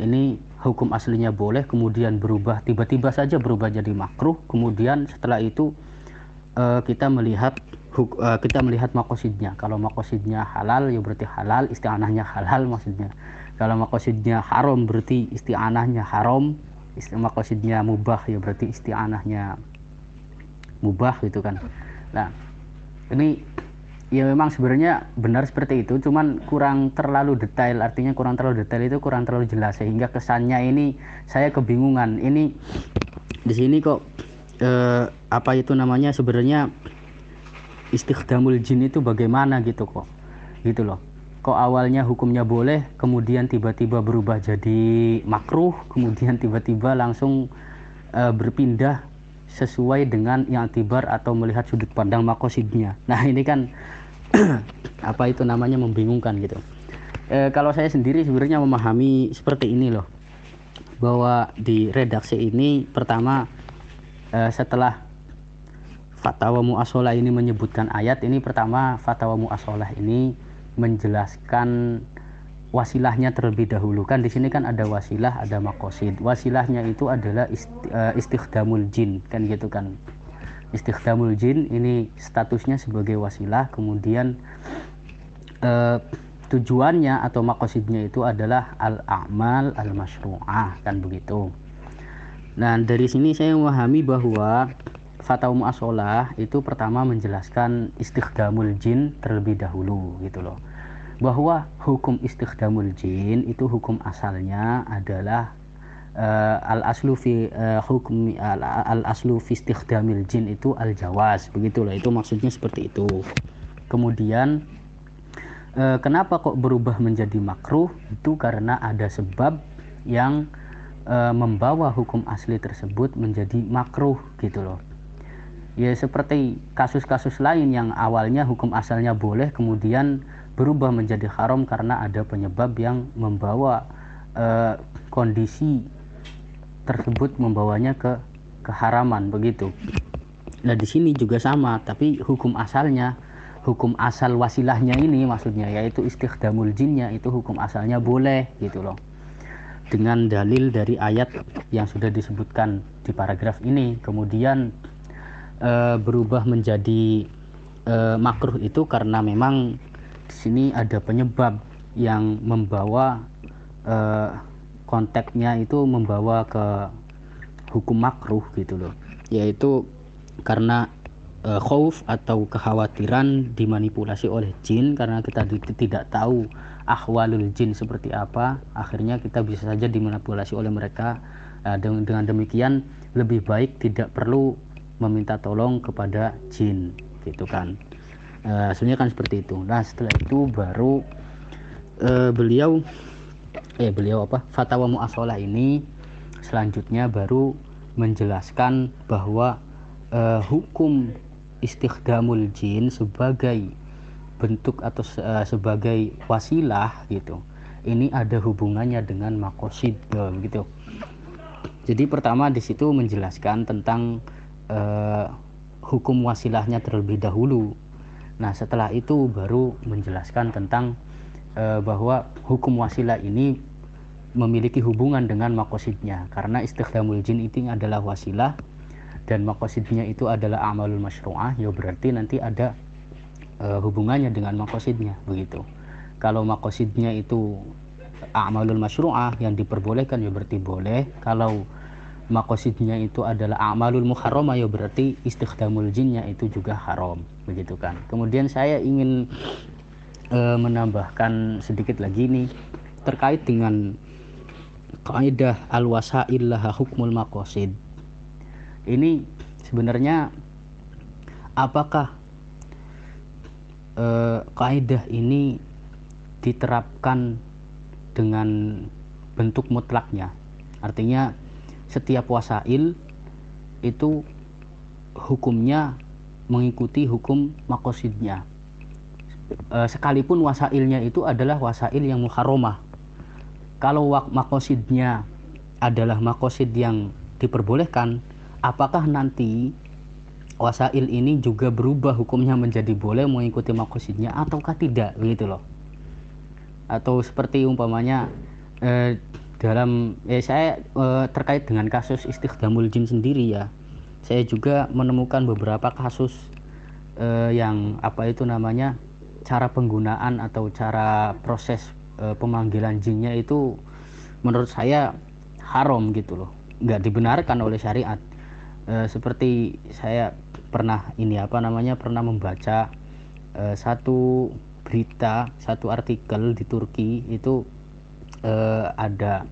ini hukum aslinya boleh kemudian berubah tiba-tiba saja berubah jadi makruh. Kemudian setelah itu uh, kita melihat uh, kita melihat makosidnya kalau makosidnya halal ya berarti halal isti'anahnya halal maksudnya kalau makosidnya haram berarti isti'anahnya haram. Makosidnya mubah ya berarti isti'anahnya mubah gitu kan. Nah ini ya memang sebenarnya benar seperti itu cuman kurang terlalu detail. Artinya kurang terlalu detail itu kurang terlalu jelas sehingga kesannya ini saya kebingungan. Ini di sini kok eh, apa itu namanya sebenarnya istighdamul jin itu bagaimana gitu kok. Gitu loh kok awalnya hukumnya boleh kemudian tiba-tiba berubah jadi makruh kemudian tiba-tiba langsung eh, berpindah sesuai dengan yang tibar atau melihat sudut pandang makosidnya. Nah ini kan apa itu namanya membingungkan gitu. E, kalau saya sendiri sebenarnya memahami seperti ini loh, bahwa di redaksi ini pertama e, setelah fatwa muasolah ini menyebutkan ayat ini pertama fatwa muasolah ini menjelaskan wasilahnya terlebih dahulu. Kan di sini kan ada wasilah ada makosid wasilahnya itu adalah eh, istighdamul jin. Kan gitu kan. Istighdamul jin ini statusnya sebagai wasilah. Kemudian eh, tujuannya atau makosidnya itu adalah al-a'mal al-masyru'ah. Kan begitu. Nah dari sini saya memahami bahwa Fatwa Mu'asolah itu pertama menjelaskan istighdamul jin terlebih dahulu gitu loh. Bahwa hukum istighdamul jin itu hukum asalnya adalah uh, al aslu fi uh, hukum al, al aslu fi istighdamil jin itu al jawaz begitulah itu maksudnya seperti itu. Kemudian uh, kenapa kok berubah menjadi makruh? Itu karena ada sebab yang uh, membawa hukum asli tersebut menjadi makruh gitu loh ya seperti kasus-kasus lain yang awalnya hukum asalnya boleh kemudian berubah menjadi haram karena ada penyebab yang membawa uh, kondisi tersebut membawanya ke keharaman begitu. Nah di sini juga sama, tapi hukum asalnya, hukum asal wasilahnya ini maksudnya yaitu istighdamul jinnya itu hukum asalnya boleh gitu loh. Dengan dalil dari ayat yang sudah disebutkan di paragraf ini, kemudian e, berubah menjadi e, makruh itu karena memang di sini ada penyebab yang membawa uh, konteksnya itu membawa ke hukum makruh gitu loh. Yaitu karena uh, khauf atau kekhawatiran dimanipulasi oleh jin karena kita tidak tahu ahwalul jin seperti apa akhirnya kita bisa saja dimanipulasi oleh mereka. Uh, dengan demikian lebih baik tidak perlu meminta tolong kepada jin gitu kan. Uh, sebenarnya kan seperti itu. Nah setelah itu baru uh, beliau eh beliau apa? Fatwa muasola ini selanjutnya baru menjelaskan bahwa uh, hukum istighdamul jin sebagai bentuk atau uh, sebagai wasilah gitu ini ada hubungannya dengan makosid gitu. Jadi pertama di situ menjelaskan tentang uh, hukum wasilahnya terlebih dahulu. Nah, setelah itu baru menjelaskan tentang e, bahwa hukum wasilah ini memiliki hubungan dengan makosidnya karena istighdamul jin itu adalah wasilah dan makosidnya itu adalah amalul masyru'ah ya berarti nanti ada e, hubungannya dengan makosidnya begitu. Kalau makosidnya itu amalul masyru'ah yang diperbolehkan ya berarti boleh. Kalau makosidnya itu adalah amalul muharramah ya berarti istighdamul jinnya itu juga haram begitu kan. Kemudian saya ingin e, menambahkan sedikit lagi nih terkait dengan kaidah al wasail laha hukmul makosid ini sebenarnya apakah e, kaidah ini diterapkan dengan bentuk mutlaknya? Artinya setiap wasail itu hukumnya mengikuti hukum makosidnya e, sekalipun wasailnya itu adalah wasail yang muharomah kalau makosidnya adalah makosid yang diperbolehkan apakah nanti wasail ini juga berubah hukumnya menjadi boleh mengikuti makosidnya ataukah tidak? Begitu loh. Atau seperti umpamanya eh, dalam eh saya eh, terkait dengan kasus istighdamul jin sendiri ya. Saya juga menemukan beberapa kasus eh, yang apa itu namanya cara penggunaan atau cara proses eh, pemanggilan jinnya itu menurut saya haram gitu loh. Nggak dibenarkan oleh syariat. Eh, seperti saya pernah ini apa namanya pernah membaca eh, satu berita satu artikel di Turki itu uh, ada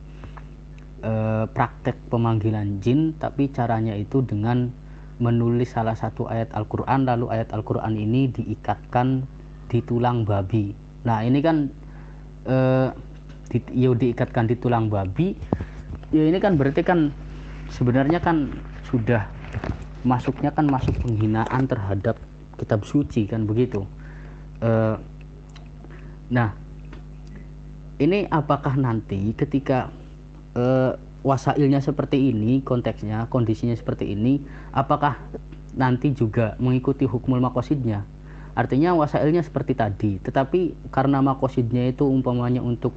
uh, praktek pemanggilan jin tapi caranya itu dengan menulis salah satu ayat Al-Quran lalu ayat Al-Quran ini diikatkan di tulang babi. Nah ini kan uh, di, ya diikatkan di tulang babi ya ini kan berarti kan sebenarnya kan sudah masuknya kan masuk penghinaan terhadap kitab suci kan begitu? Uh, nah ini apakah nanti ketika uh, wasailnya seperti ini konteksnya kondisinya seperti ini apakah nanti juga mengikuti hukmul makosidnya artinya wasailnya seperti tadi tetapi karena makosidnya itu umpamanya untuk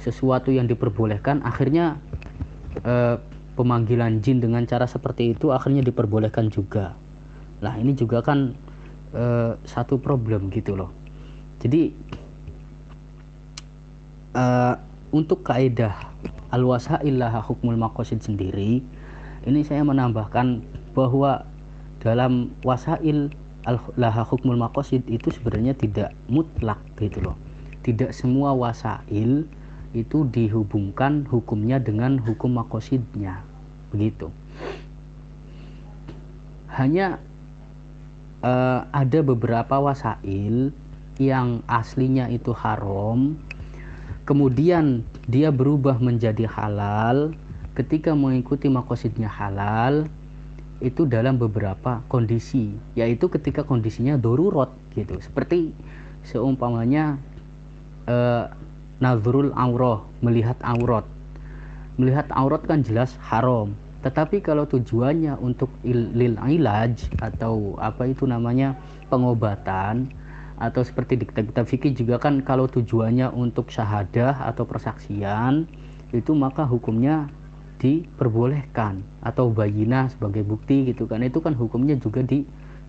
sesuatu yang diperbolehkan akhirnya uh, pemanggilan jin dengan cara seperti itu akhirnya diperbolehkan juga. Lah ini juga kan uh, satu problem gitu loh. Jadi uh, untuk kaidah al wasaillah hukmul maqasid sendiri ini saya menambahkan bahwa dalam wasail laha hukmul maqasid itu sebenarnya tidak mutlak gitu loh. Tidak semua wasail itu dihubungkan hukumnya dengan hukum makosidnya begitu. Hanya uh, ada beberapa wasail yang aslinya itu haram kemudian dia berubah menjadi halal. Ketika mengikuti makosidnya halal itu dalam beberapa kondisi. Yaitu ketika kondisinya dorurot gitu. Seperti seumpamanya eh, nazrul aurah melihat aurat. Melihat aurat kan jelas haram. Tetapi kalau tujuannya untuk lil ilaj atau apa itu namanya pengobatan atau seperti di kitab-kitab fikih juga kan kalau tujuannya untuk syahadah atau persaksian itu maka hukumnya diperbolehkan. Atau bayina sebagai bukti gitu kan. Itu kan hukumnya juga di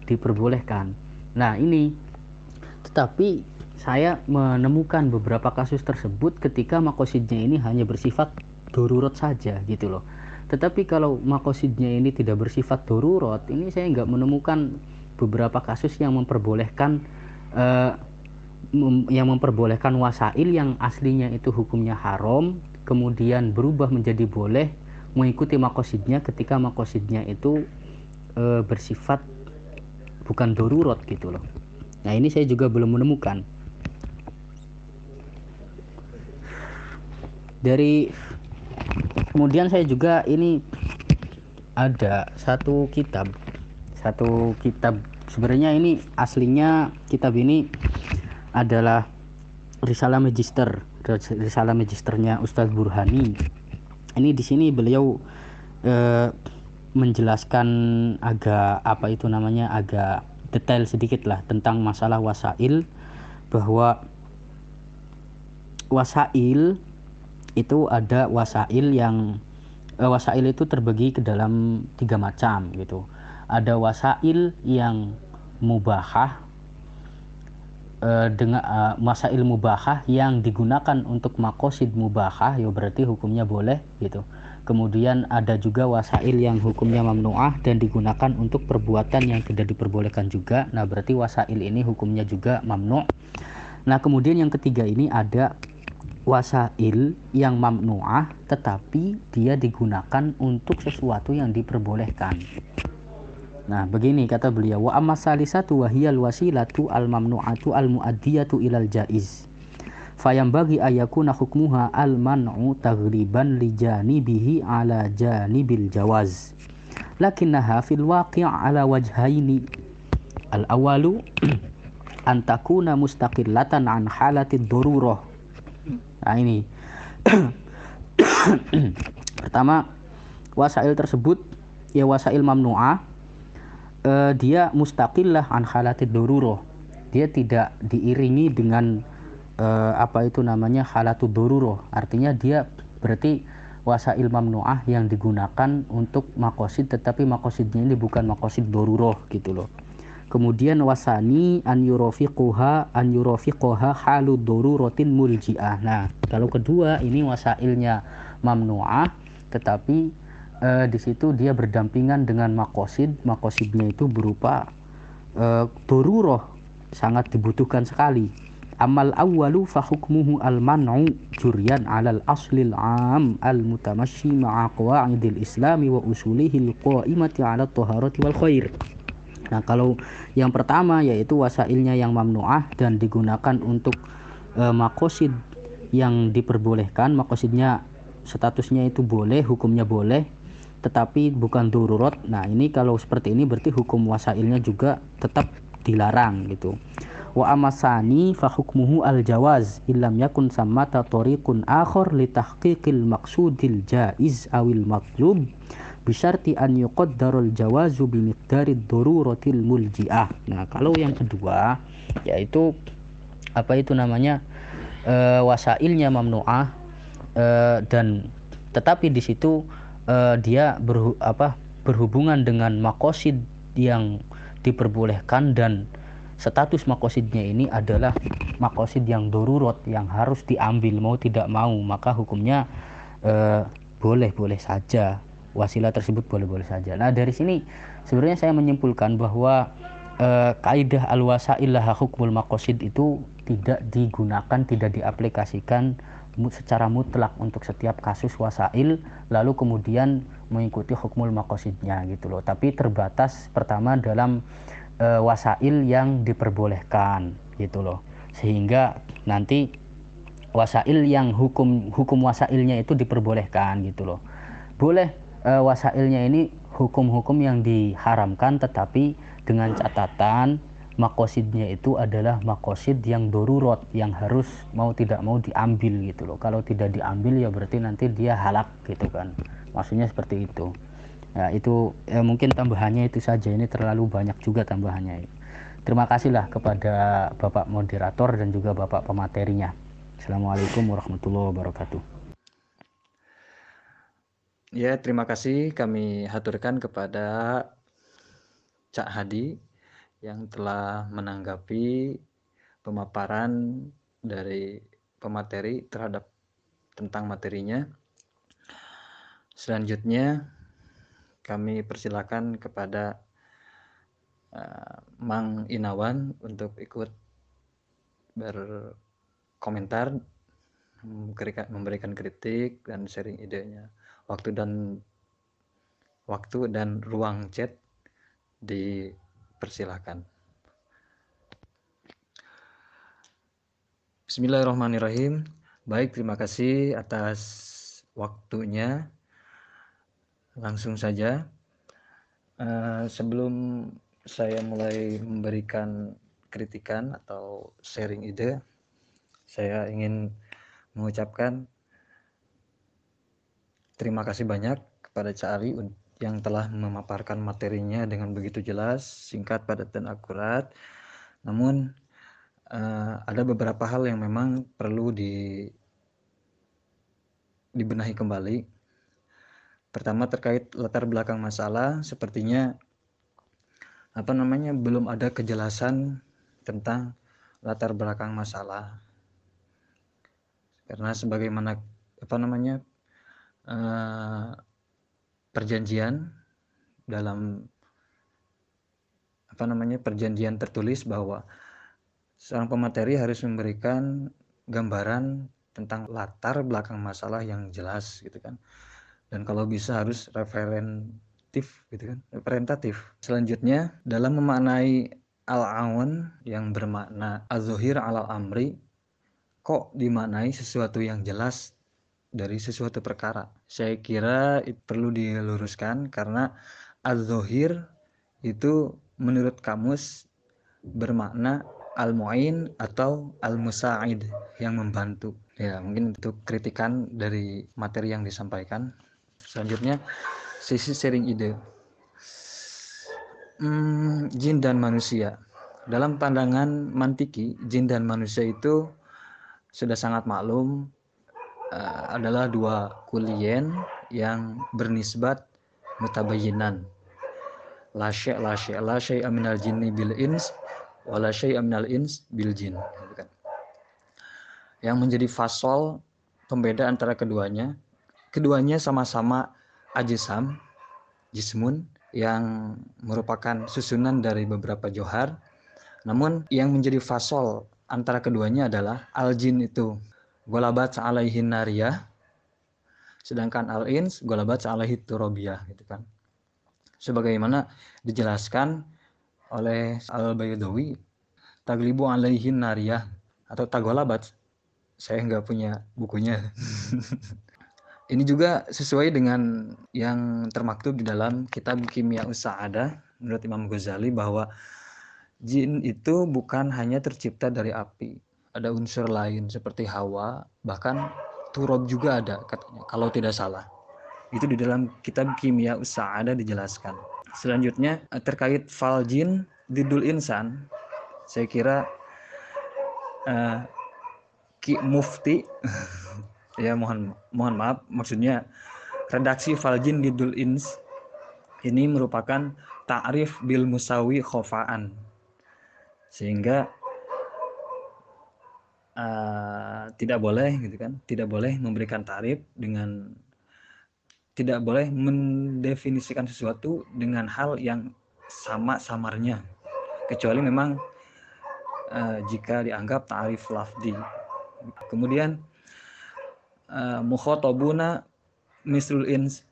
diperbolehkan. Nah ini. Tetapi saya menemukan beberapa kasus tersebut ketika makosidnya ini hanya bersifat dorurot saja gitu loh. Tetapi kalau makosidnya ini tidak bersifat dorurot ini saya nggak menemukan beberapa kasus yang memperbolehkan uh, yang memperbolehkan wasail yang aslinya itu hukumnya haram kemudian berubah menjadi boleh mengikuti makosidnya ketika makosidnya itu e, bersifat bukan dorurot gitu loh. Nah ini saya juga belum menemukan. Dari kemudian saya juga ini ada satu kitab satu kitab sebenarnya ini aslinya kitab ini adalah risalah magister risalah magisternya Ustadz Burhani. Ini di sini beliau eh, menjelaskan agak apa itu namanya agak detail sedikit lah tentang masalah wasail bahwa wasail itu ada wasail yang eh, wasail itu terbagi ke dalam tiga macam gitu ada wasail yang mubahah uh, dengan uh, masail mubahah yang digunakan untuk makosid mubahah ya berarti hukumnya boleh gitu. Kemudian ada juga wasail yang hukumnya mamnuah dan digunakan untuk perbuatan yang tidak diperbolehkan juga. Nah berarti wasail ini hukumnya juga mamnu. Nah kemudian yang ketiga ini ada wasail yang mamnuah tetapi dia digunakan untuk sesuatu yang diperbolehkan Nah, begini kata beliau, wa amma salisatu wa hiyal wasilatu al mamnu'atu al muaddiyatu ilal jaiz. Fayambagi ayakuna hukmuha al man'u taghriban li janibihi ala janibil jawaz. Lakinnaha fil waqi' ala wajhaini. Al awalu an takuna mustaqillatan an halatid darurah. Nah, ini. Pertama, wasail tersebut ya wasail mamnu'ah uh, dia mustaqillah an halatid dia tidak diiringi dengan uh, apa itu namanya halatud dururoh artinya dia berarti wasail mamnuah yang digunakan untuk makosid tetapi makosidnya ini bukan makosid doruroh gitu loh. Kemudian wasani an yurofiquha an yurofiquha halu doruratin muljiah. Nah kalau kedua ini wasailnya mamnuah tetapi eh, di situ dia berdampingan dengan makosid. Makosidnya itu berupa eh, doruroh sangat dibutuhkan sekali. Amal awwalu fa hukmuhu al man'u juryan 'alal aslil 'am al mutamassi ma'a islami wa usulihi al qa'imati 'ala taharati wal khair. Nah, kalau yang pertama yaitu wasailnya yang mamnuah dan digunakan untuk e, makosid yang diperbolehkan, makosidnya statusnya itu boleh, hukumnya boleh, tetapi bukan dururat. Nah, ini kalau seperti ini berarti hukum wasailnya juga tetap dilarang gitu wa amasani fa hukmuhu al jawaz illam yakun samata tariqun akhar li tahqiqil maqsudil jaiz awil matlub bisyarti an yuqaddarul jawazu bi miqdarid daruratil muljiah. Nah, kalau yang kedua yaitu apa itu namanya e, wasailnya mamnuah e, dan tetapi di situ e, dia berhu, apa berhubungan dengan makosid yang diperbolehkan dan status makosidnya ini adalah makosid yang dorurot yang harus diambil mau tidak mau. Maka hukumnya eh, boleh boleh saja. Wasilah tersebut boleh boleh saja. Nah dari sini sebenarnya saya menyimpulkan bahwa eh, kaidah al wasailah hukmul makosid itu tidak digunakan tidak diaplikasikan secara mutlak untuk setiap kasus wasail lalu kemudian mengikuti hukmul makosidnya gitu loh. Tapi terbatas pertama dalam e, wasail yang diperbolehkan gitu loh. Sehingga nanti wasail yang hukum hukum wasailnya itu diperbolehkan gitu loh. Boleh e, wasailnya ini hukum-hukum yang diharamkan tetapi dengan catatan makosidnya itu adalah makosid yang dorurot yang harus mau tidak mau diambil gitu loh kalau tidak diambil ya berarti nanti dia halak gitu kan maksudnya seperti itu Ya, itu ya mungkin tambahannya itu saja. Ini terlalu banyak juga tambahannya. Terima kasihlah kepada Bapak moderator dan juga Bapak pematerinya. Assalamualaikum warahmatullahi wabarakatuh. Ya, terima kasih kami haturkan kepada Cak Hadi yang telah menanggapi pemaparan dari pemateri terhadap tentang materinya. Selanjutnya kami persilakan kepada uh, Mang Inawan untuk ikut berkomentar, memberikan, kritik dan sharing idenya. Waktu dan waktu dan ruang chat dipersilahkan. Bismillahirrahmanirrahim. Baik, terima kasih atas waktunya langsung saja. Uh, sebelum saya mulai memberikan kritikan atau sharing ide, saya ingin mengucapkan terima kasih banyak kepada Cak Ali yang telah memaparkan materinya dengan begitu jelas, singkat, padat, dan akurat. Namun uh, ada beberapa hal yang memang perlu di dibenahi kembali Pertama terkait latar belakang masalah, sepertinya apa namanya belum ada kejelasan tentang latar belakang masalah. Karena sebagaimana apa namanya uh, perjanjian dalam apa namanya perjanjian tertulis bahwa seorang pemateri harus memberikan gambaran tentang latar belakang masalah yang jelas gitu kan. Dan kalau bisa harus referentif gitu kan representatif. Selanjutnya dalam memaknai al-awan yang bermakna az-zuhir al amri kok dimaknai sesuatu yang jelas dari sesuatu perkara saya kira perlu diluruskan karena az-zuhir itu menurut kamus bermakna al-mu'in atau al-musa'id yang membantu ya mungkin itu kritikan dari materi yang disampaikan Selanjutnya sisi sharing ide. Hmm, jin dan manusia. Dalam pandangan mantiki, jin dan manusia itu sudah sangat maklum uh, adalah dua kulien yang bernisbat mutabayinan la syai' la syai' la syai' aminal jinni bil ins wala syai' aminal ins bil jin. Yang menjadi fasol pembeda antara keduanya keduanya sama-sama ajisam jismun yang merupakan susunan dari beberapa johar. Namun yang menjadi fasol antara keduanya adalah al-jin itu golabat alaihin nariyah sedangkan al-ins golabat alaihi turobiyah gitu kan. Sebagaimana dijelaskan oleh Al-Baydawi taglibu alaihin nariyah atau tagolabat saya nggak punya bukunya Ini juga sesuai dengan yang termaktub di dalam kitab Kimia Usa'ada menurut Imam Ghazali bahwa jin itu bukan hanya tercipta dari api. Ada unsur lain seperti hawa, bahkan turab juga ada katanya kalau tidak salah. Itu di dalam kitab Kimia Usa'ada dijelaskan. Selanjutnya terkait fal jin didul insan, saya kira uh, Ki Mufti ya mohon mohon maaf maksudnya redaksi Faljin Didul Ins ini merupakan ta'rif bil musawi khofaan sehingga uh, tidak boleh gitu kan tidak boleh memberikan tarif dengan tidak boleh mendefinisikan sesuatu dengan hal yang sama samarnya. Kecuali memang uh, jika dianggap tarif lafdi. Kemudian uh, mukhotabuna misrul ins.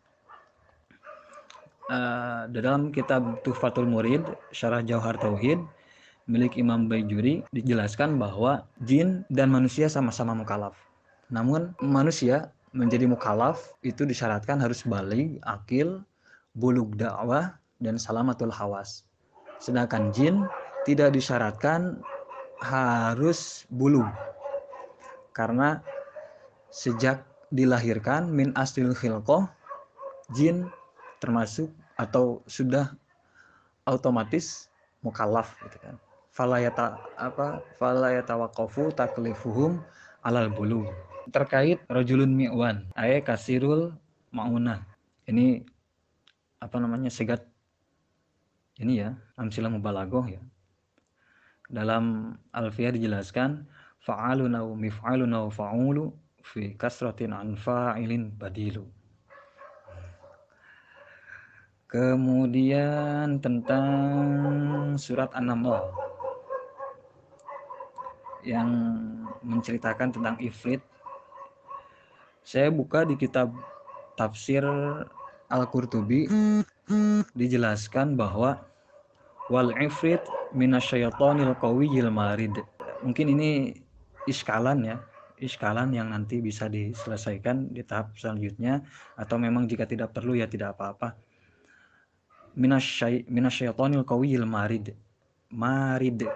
Uh, dalam kitab Tuhfatul Murid Syarah Jauhar Tauhid milik Imam Baijuri dijelaskan bahwa jin dan manusia sama-sama mukalaf. Namun manusia menjadi mukalaf itu disyaratkan harus balik, akil, bulug dakwah, dan salamatul hawas. Sedangkan jin tidak disyaratkan harus bulu karena sejak dilahirkan min aslil khilqoh jin termasuk atau sudah otomatis mukallaf gitu kan falayata apa falayata waqafu taklifuhum alal bulu terkait rajulun mi'wan ay kasirul mauna ini apa namanya segat ini ya amsilah mubalaghah ya. Dalam alfiyah dijelaskan fa'alun au mif'alun au fa'ulu fi kasratin an fa'ilin badilu. Kemudian tentang surat An-Naml yang menceritakan tentang ifrit. Saya buka di kitab tafsir Al-Qurtubi dijelaskan bahwa wal ifrit minasyaitonil qawiyil marid. Mungkin ini iskalan ya iskalan yang nanti bisa diselesaikan di tahap selanjutnya atau memang jika tidak perlu ya tidak apa-apa minasyaitonil qawiyil marid marid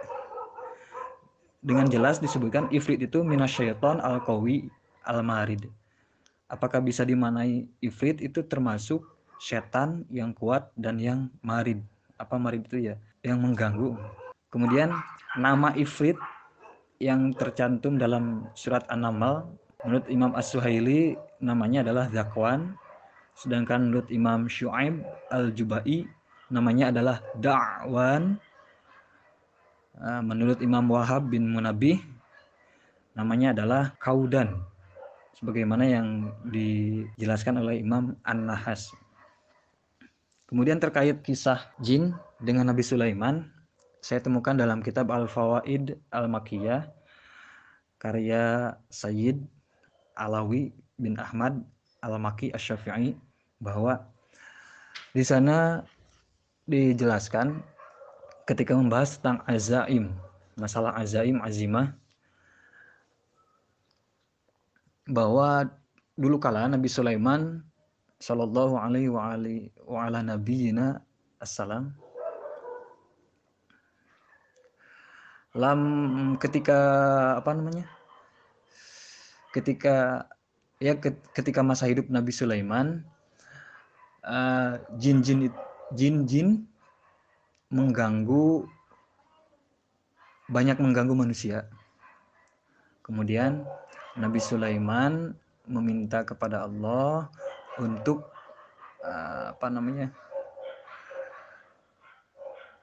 dengan jelas disebutkan ifrit itu minasyaiton al qawi al marid apakah bisa dimanai ifrit itu termasuk setan yang kuat dan yang marid? Apa marid itu ya? Yang mengganggu. Kemudian nama ifrit yang tercantum dalam surat An-Naml menurut Imam As-Suhaili namanya adalah Zakwan. Sedangkan menurut Imam Shu'aib Al-Jubai namanya adalah Da'wan menurut Imam Wahab bin Munabih namanya adalah Kaudan sebagaimana yang dijelaskan oleh Imam An-Nahas. Kemudian terkait kisah jin dengan Nabi Sulaiman saya temukan dalam kitab Al-Fawaid Al-Makiyah karya Sayyid Alawi bin Ahmad Al-Maki Asy-Syafi'i bahwa di sana dijelaskan ketika membahas tentang azaim, masalah azaim azimah bahwa dulu kala Nabi Sulaiman sallallahu alaihi wa alihi wa ala nabiyina assalam lam ketika apa namanya ketika ya ketika masa hidup Nabi Sulaiman uh, jin-jin jin-jin mengganggu banyak mengganggu manusia kemudian Nabi Sulaiman meminta kepada Allah untuk uh, apa namanya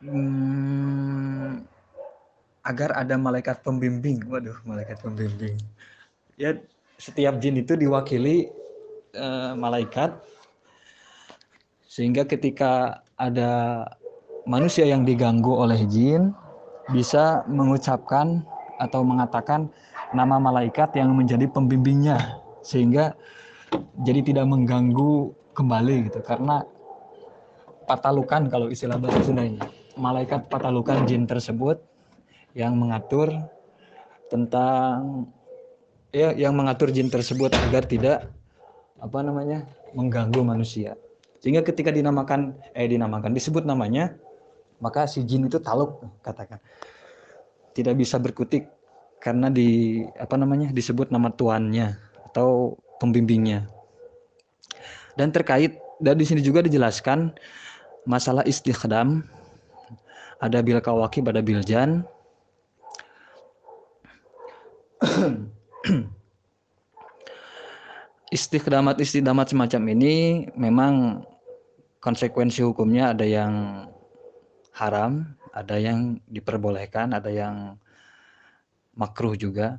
hmm, agar ada malaikat pembimbing. Waduh, malaikat pembimbing. Ya, setiap jin itu diwakili uh, malaikat sehingga ketika ada manusia yang diganggu oleh jin bisa mengucapkan atau mengatakan nama malaikat yang menjadi pembimbingnya sehingga jadi tidak mengganggu kembali gitu. Karena patalukan kalau istilah bahasa Sundanya malaikat patalukan jin tersebut yang mengatur tentang ya yang mengatur jin tersebut agar tidak apa namanya mengganggu manusia. Sehingga ketika dinamakan eh dinamakan disebut namanya maka si jin itu taluk katakan. Tidak bisa berkutik karena di apa namanya disebut nama tuannya atau pembimbingnya. Dan terkait dan di sini juga dijelaskan masalah istikhdam ada bil kawaki pada biljan istiqdamat istiqdamat semacam ini memang konsekuensi hukumnya ada yang haram, ada yang diperbolehkan, ada yang makruh juga.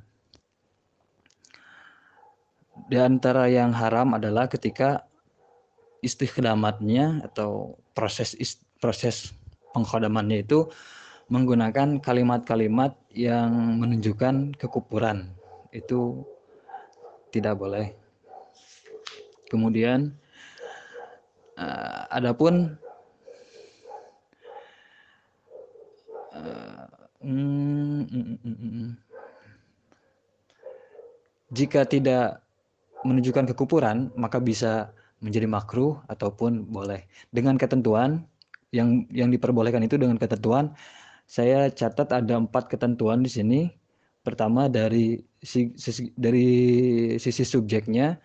Di antara yang haram adalah ketika istiqdamatnya atau proses proses pengkhodamannya itu menggunakan kalimat-kalimat yang menunjukkan kekupuran itu tidak boleh. Kemudian uh, adapun uh, mm, mm, mm, jika tidak menunjukkan kekupuran maka bisa menjadi makruh ataupun boleh dengan ketentuan yang yang diperbolehkan itu dengan ketentuan saya catat ada empat ketentuan di sini. Pertama dari sisi, dari sisi subjeknya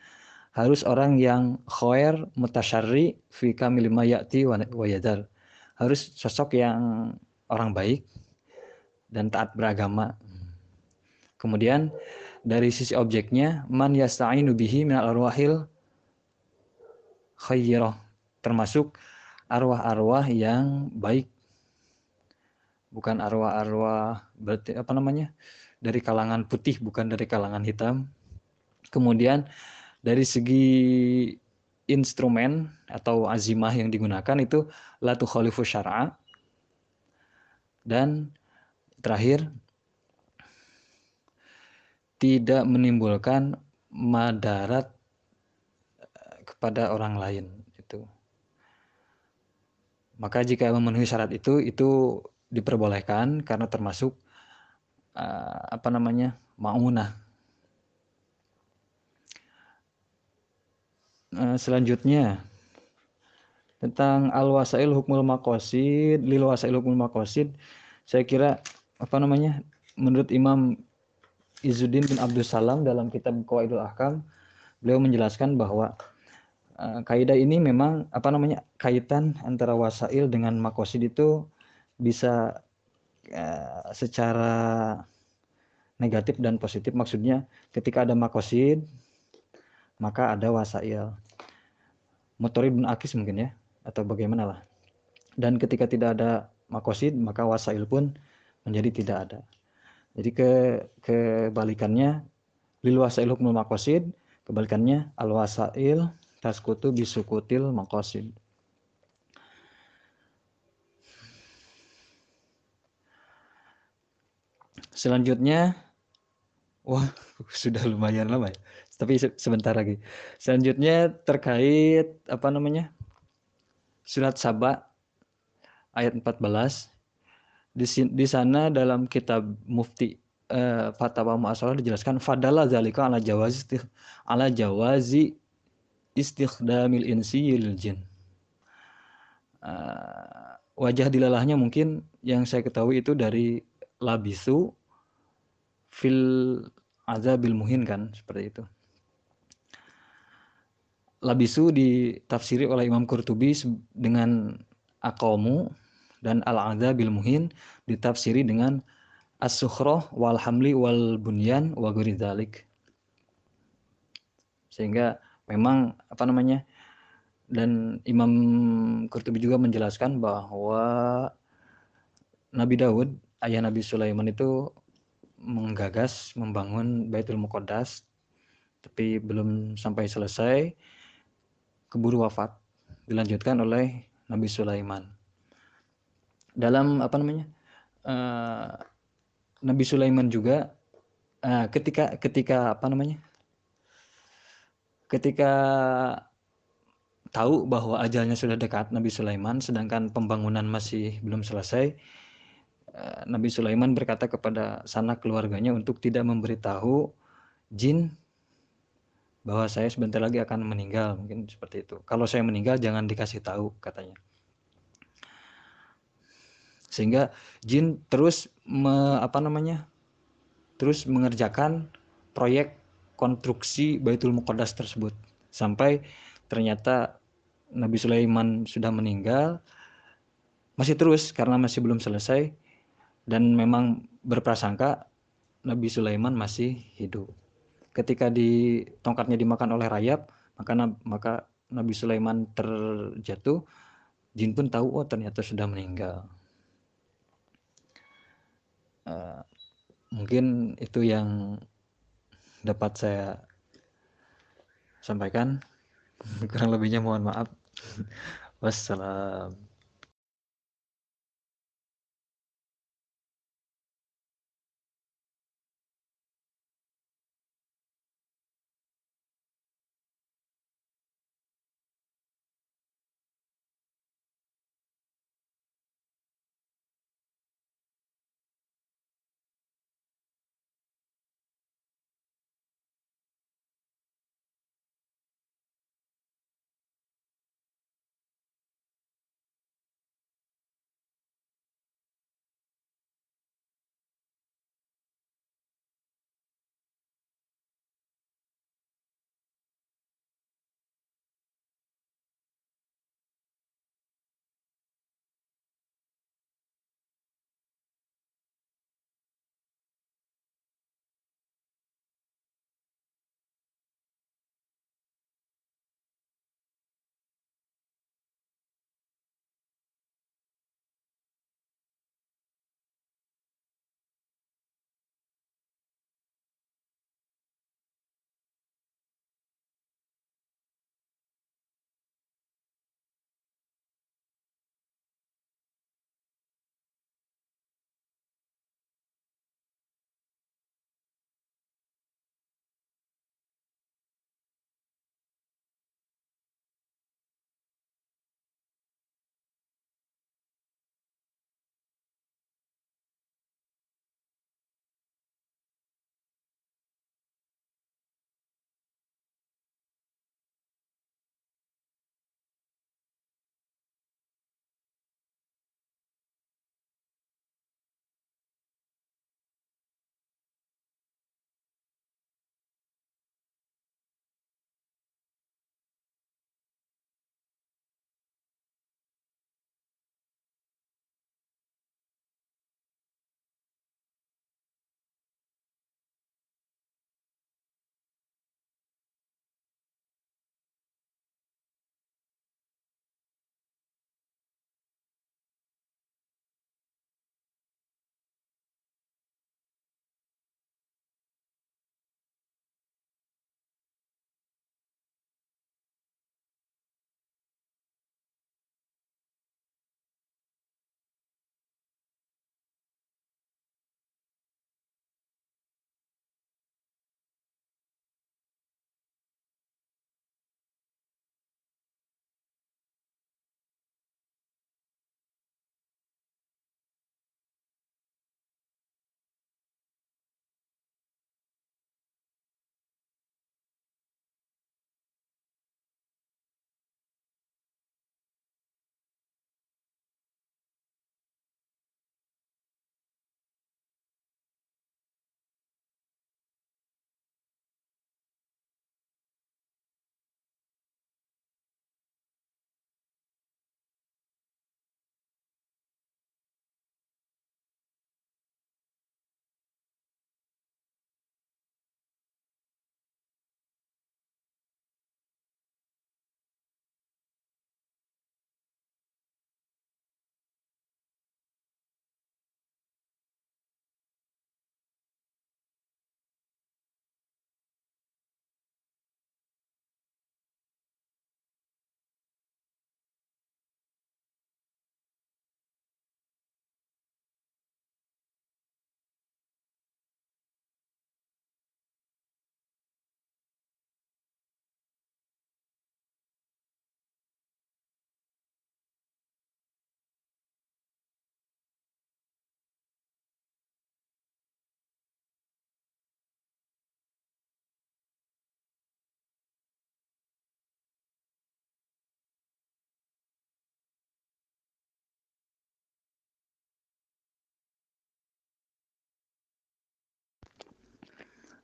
harus orang yang khair mutasyarri fi kamil ya'ti wa yadar. Harus sosok yang orang baik dan taat beragama. Kemudian dari sisi objeknya man yasta'inu bihi min arwahil khairah termasuk arwah-arwah yang baik. Bukan arwah-arwah berarti apa namanya? Dari kalangan putih bukan dari kalangan hitam. Kemudian dari segi instrumen atau azimah yang digunakan itu latu khalifu syara dan terakhir tidak menimbulkan madarat eh, kepada orang lain itu maka jika memenuhi syarat itu itu diperbolehkan karena termasuk uh, apa namanya maunah. Uh, selanjutnya tentang al wasail hukmul makosid lil wasail hukmul makosid saya kira apa namanya menurut Imam Izuddin bin Abdul Salam dalam kitab Qawaidul Ahkam beliau menjelaskan bahwa uh, kaidah ini memang apa namanya kaitan antara wasail dengan makosid itu bisa uh, secara negatif dan positif. Maksudnya ketika ada makosid maka ada wasail. Motorib bin akis mungkin ya atau bagaimana lah dan ketika tidak ada makosid maka wasail pun menjadi tidak ada jadi ke kebalikannya lil wasail hukmul makosid kebalikannya al wasail taskutu bisukutil makosid Selanjutnya, wah sudah lumayan lama ya. Tapi sebentar lagi. Selanjutnya terkait apa namanya? Surat Saba ayat 14. Di, di sana dalam kitab Mufti eh, Fatwa Mu'asalah dijelaskan fadala zalika ala jawazi ala jawazi istikhdamil insi jin. Uh, wajah dilalahnya mungkin yang saya ketahui itu dari labisu fil azabil muhin kan seperti itu. Labisu ditafsiri oleh Imam Qurtubi dengan aqamu dan al-azabil muhin ditafsiri dengan as-sukhroh wal hamli wal bunyan wa dzalik. sehingga memang apa namanya dan Imam Qurtubi juga menjelaskan bahwa Nabi Daud ayah Nabi Sulaiman itu menggagas membangun Baitul Muqaddas tapi belum sampai selesai keburu wafat dilanjutkan oleh Nabi Sulaiman. Dalam apa namanya uh, Nabi Sulaiman juga uh, ketika ketika apa namanya ketika tahu bahwa ajalnya sudah dekat Nabi Sulaiman sedangkan pembangunan masih belum selesai uh, Nabi Sulaiman berkata kepada sanak keluarganya untuk tidak memberitahu jin bahwa saya sebentar lagi akan meninggal mungkin seperti itu. Kalau saya meninggal jangan dikasih tahu katanya. Sehingga jin terus me, apa namanya terus mengerjakan proyek konstruksi Baitul Muqaddas tersebut. Sampai ternyata Nabi Sulaiman sudah meninggal masih terus karena masih belum selesai dan memang berprasangka Nabi Sulaiman masih hidup. Ketika di tongkatnya dimakan oleh rayap, maka maka Nabi Sulaiman terjatuh, jin pun tahu oh ternyata sudah meninggal. Uh, mungkin itu yang dapat saya sampaikan. Kurang lebihnya mohon maaf. Wassalam.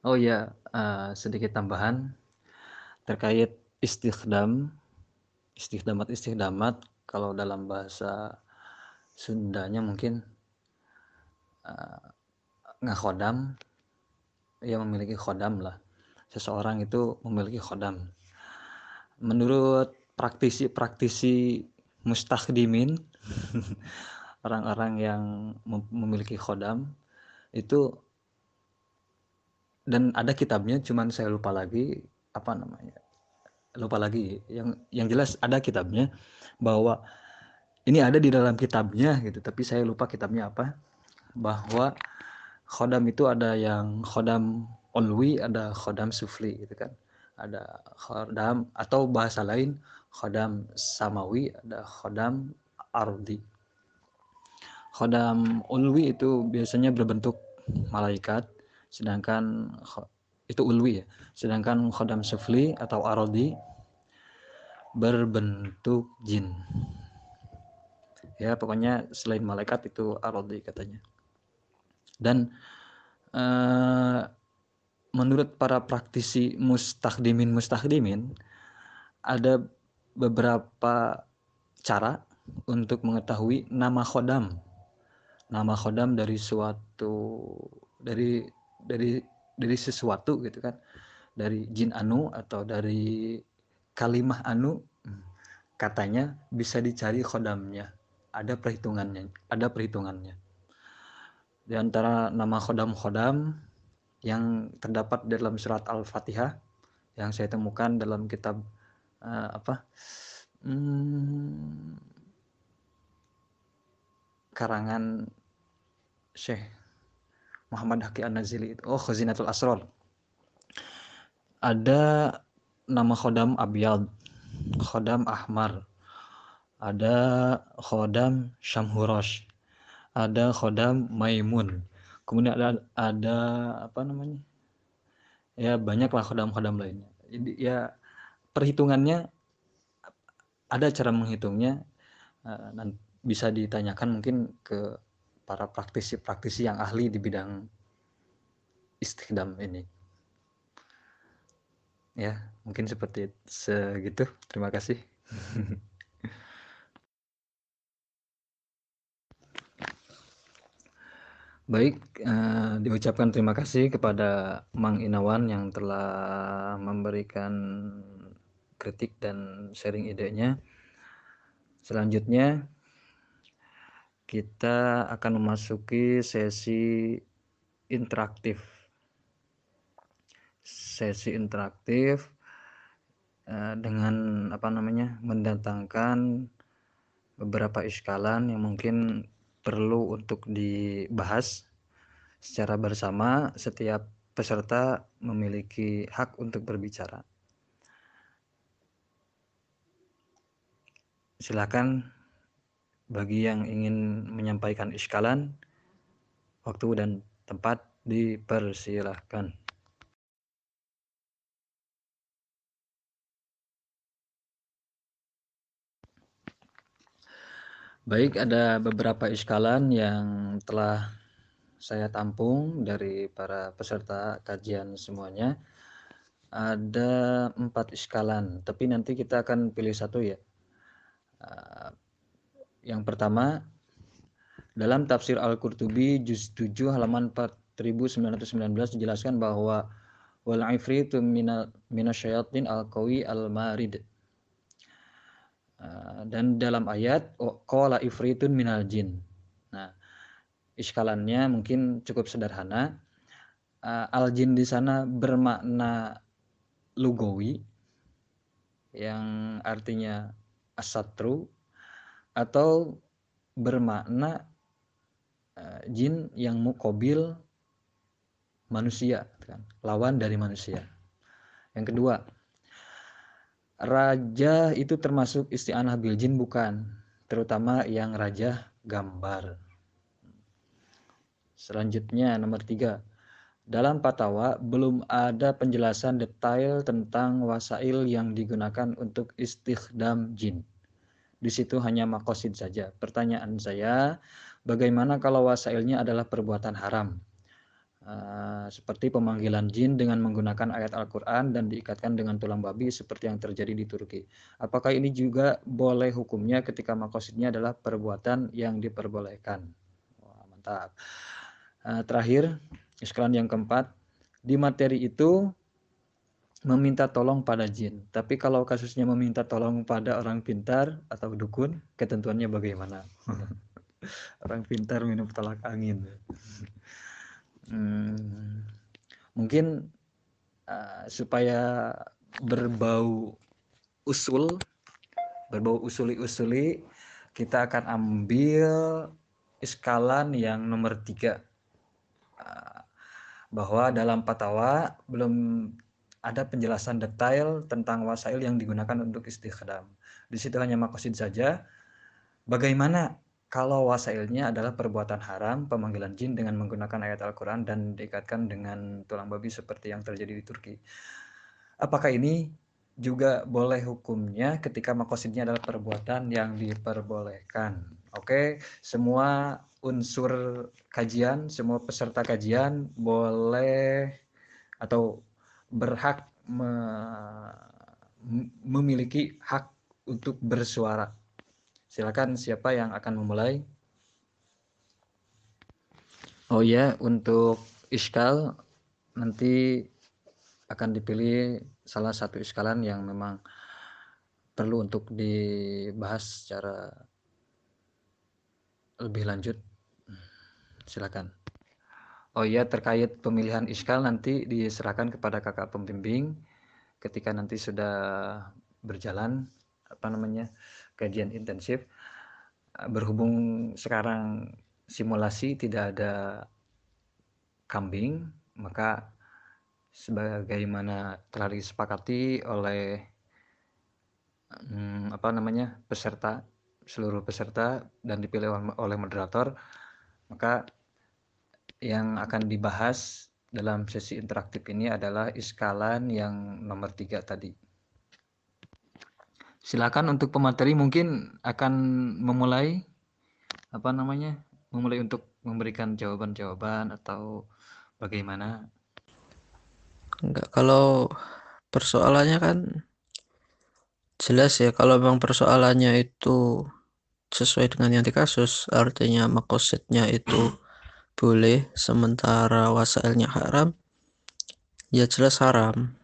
Oh ya, uh, sedikit tambahan terkait istighdam, istighdamat istighdamat kalau dalam bahasa Sundanya mungkin uh, ngakodam, ya memiliki khodam lah. Seseorang itu memiliki khodam. Menurut praktisi-praktisi mustakhdimin, orang-orang yang memiliki khodam itu dan ada kitabnya cuman saya lupa lagi apa namanya lupa lagi. Yang yang jelas ada kitabnya bahwa ini ada di dalam kitabnya gitu tapi saya lupa kitabnya apa. Bahwa khodam itu ada yang khodam onwi ada khodam sufli gitu kan. Ada khodam atau bahasa lain khodam samawi ada khodam ardi. Khodam ulwi itu biasanya berbentuk malaikat sedangkan itu ulwi ya. Sedangkan khodam sufli atau arodi berbentuk jin. Ya pokoknya selain malaikat itu arodi katanya. Dan eh, menurut para praktisi mustahdimin mustahdimin ada beberapa cara untuk mengetahui nama khodam. Nama khodam dari suatu dari dari dari sesuatu gitu kan. Dari jin anu atau dari kalimah anu katanya bisa dicari khodamnya. Ada perhitungannya ada perhitungannya. Di antara nama khodam-khodam yang terdapat dalam surat al-fatihah yang saya temukan dalam kitab uh, apa hmm, karangan Syekh Muhammad Haki An-Nazili oh Khazinatul Asrar. Ada nama khodam Abiyad khodam Ahmar. Ada khodam Syamhurosh ada khodam Maimun. Kemudian ada ada apa namanya? Ya banyaklah khodam-khodam lainnya. Jadi ya perhitungannya ada cara menghitungnya. Eh, bisa ditanyakan mungkin ke para praktisi-praktisi yang ahli di bidang istighdam ini. Ya, mungkin seperti segitu. Terima kasih. Baik, uh, diucapkan terima kasih kepada Mang Inawan yang telah memberikan kritik dan sharing idenya. Selanjutnya kita akan memasuki sesi interaktif. Sesi interaktif eh, dengan apa namanya mendatangkan beberapa iskalan yang mungkin perlu untuk dibahas secara bersama setiap peserta memiliki hak untuk berbicara. Silakan bagi yang ingin menyampaikan iskalan, waktu dan tempat dipersilahkan. Baik, ada beberapa iskalan yang telah saya tampung dari para peserta kajian semuanya. Ada empat iskalan, tapi nanti kita akan pilih satu ya. Yang pertama, dalam tafsir Al-Qurtubi juz 7 halaman 4919 dijelaskan bahwa wal ifritu minasyayatin al-qawi al-marid. Ah, dan dalam ayat qala ifritun minal jin. Nah, iskalannya mungkin cukup sederhana. Ah, al-jin di sana bermakna lugawi yang artinya asatru atau bermakna uh, jin yang mukobil manusia kan? Lawan dari manusia. Yang kedua raja itu termasuk isti'anah bil jin bukan? Terutama yang raja gambar. Selanjutnya nomor tiga. Dalam patwa belum ada penjelasan detail tentang wasail yang digunakan untuk istighdam jin di situ hanya makosid saja. Pertanyaan saya, bagaimana kalau wasailnya adalah perbuatan haram? Uh, seperti pemanggilan jin dengan menggunakan ayat Al-Quran dan diikatkan dengan tulang babi seperti yang terjadi di Turki. Apakah ini juga boleh hukumnya ketika makosidnya adalah perbuatan yang diperbolehkan? Wah, mantap. Uh, terakhir, sekalian yang keempat, di materi itu meminta tolong pada jin. Tapi kalau kasusnya meminta tolong pada orang pintar atau dukun, ketentuannya bagaimana? orang pintar minum tolak angin. Hmm, mungkin uh, supaya berbau usul, berbau usuli-usuli, kita akan ambil iskalan yang nomor tiga. Uh, bahwa dalam patwa belum ada penjelasan detail tentang wasail yang digunakan untuk istikhdam. Di situ hanya makosid saja. Bagaimana kalau wasailnya adalah perbuatan haram, pemanggilan jin dengan menggunakan ayat Al-Quran dan diikatkan dengan tulang babi seperti yang terjadi di Turki. Apakah ini juga boleh hukumnya ketika makosidnya adalah perbuatan yang diperbolehkan? Oke, semua unsur kajian, semua peserta kajian boleh atau berhak me memiliki hak untuk bersuara Silakan siapa yang akan memulai? Oh ya, untuk iskal nanti akan dipilih salah satu iskalan yang memang perlu untuk dibahas secara lebih lanjut. Silakan. Oh iya, terkait pemilihan iskal nanti diserahkan kepada kakak pembimbing ketika nanti sudah berjalan apa namanya kajian intensif. Berhubung sekarang simulasi tidak ada kambing maka sebagaimana telah disepakati oleh hmm, apa namanya peserta seluruh peserta dan dipilih oleh moderator maka yang akan dibahas dalam sesi interaktif ini adalah iskalan yang nomor tiga tadi. Silakan untuk pemateri mungkin akan memulai apa namanya? Memulai untuk memberikan jawaban-jawaban atau bagaimana? Enggak, kalau persoalannya kan jelas ya kalau memang persoalannya itu sesuai dengan yang di kasus artinya makosidnya itu boleh sementara wasailnya haram ya jelas haram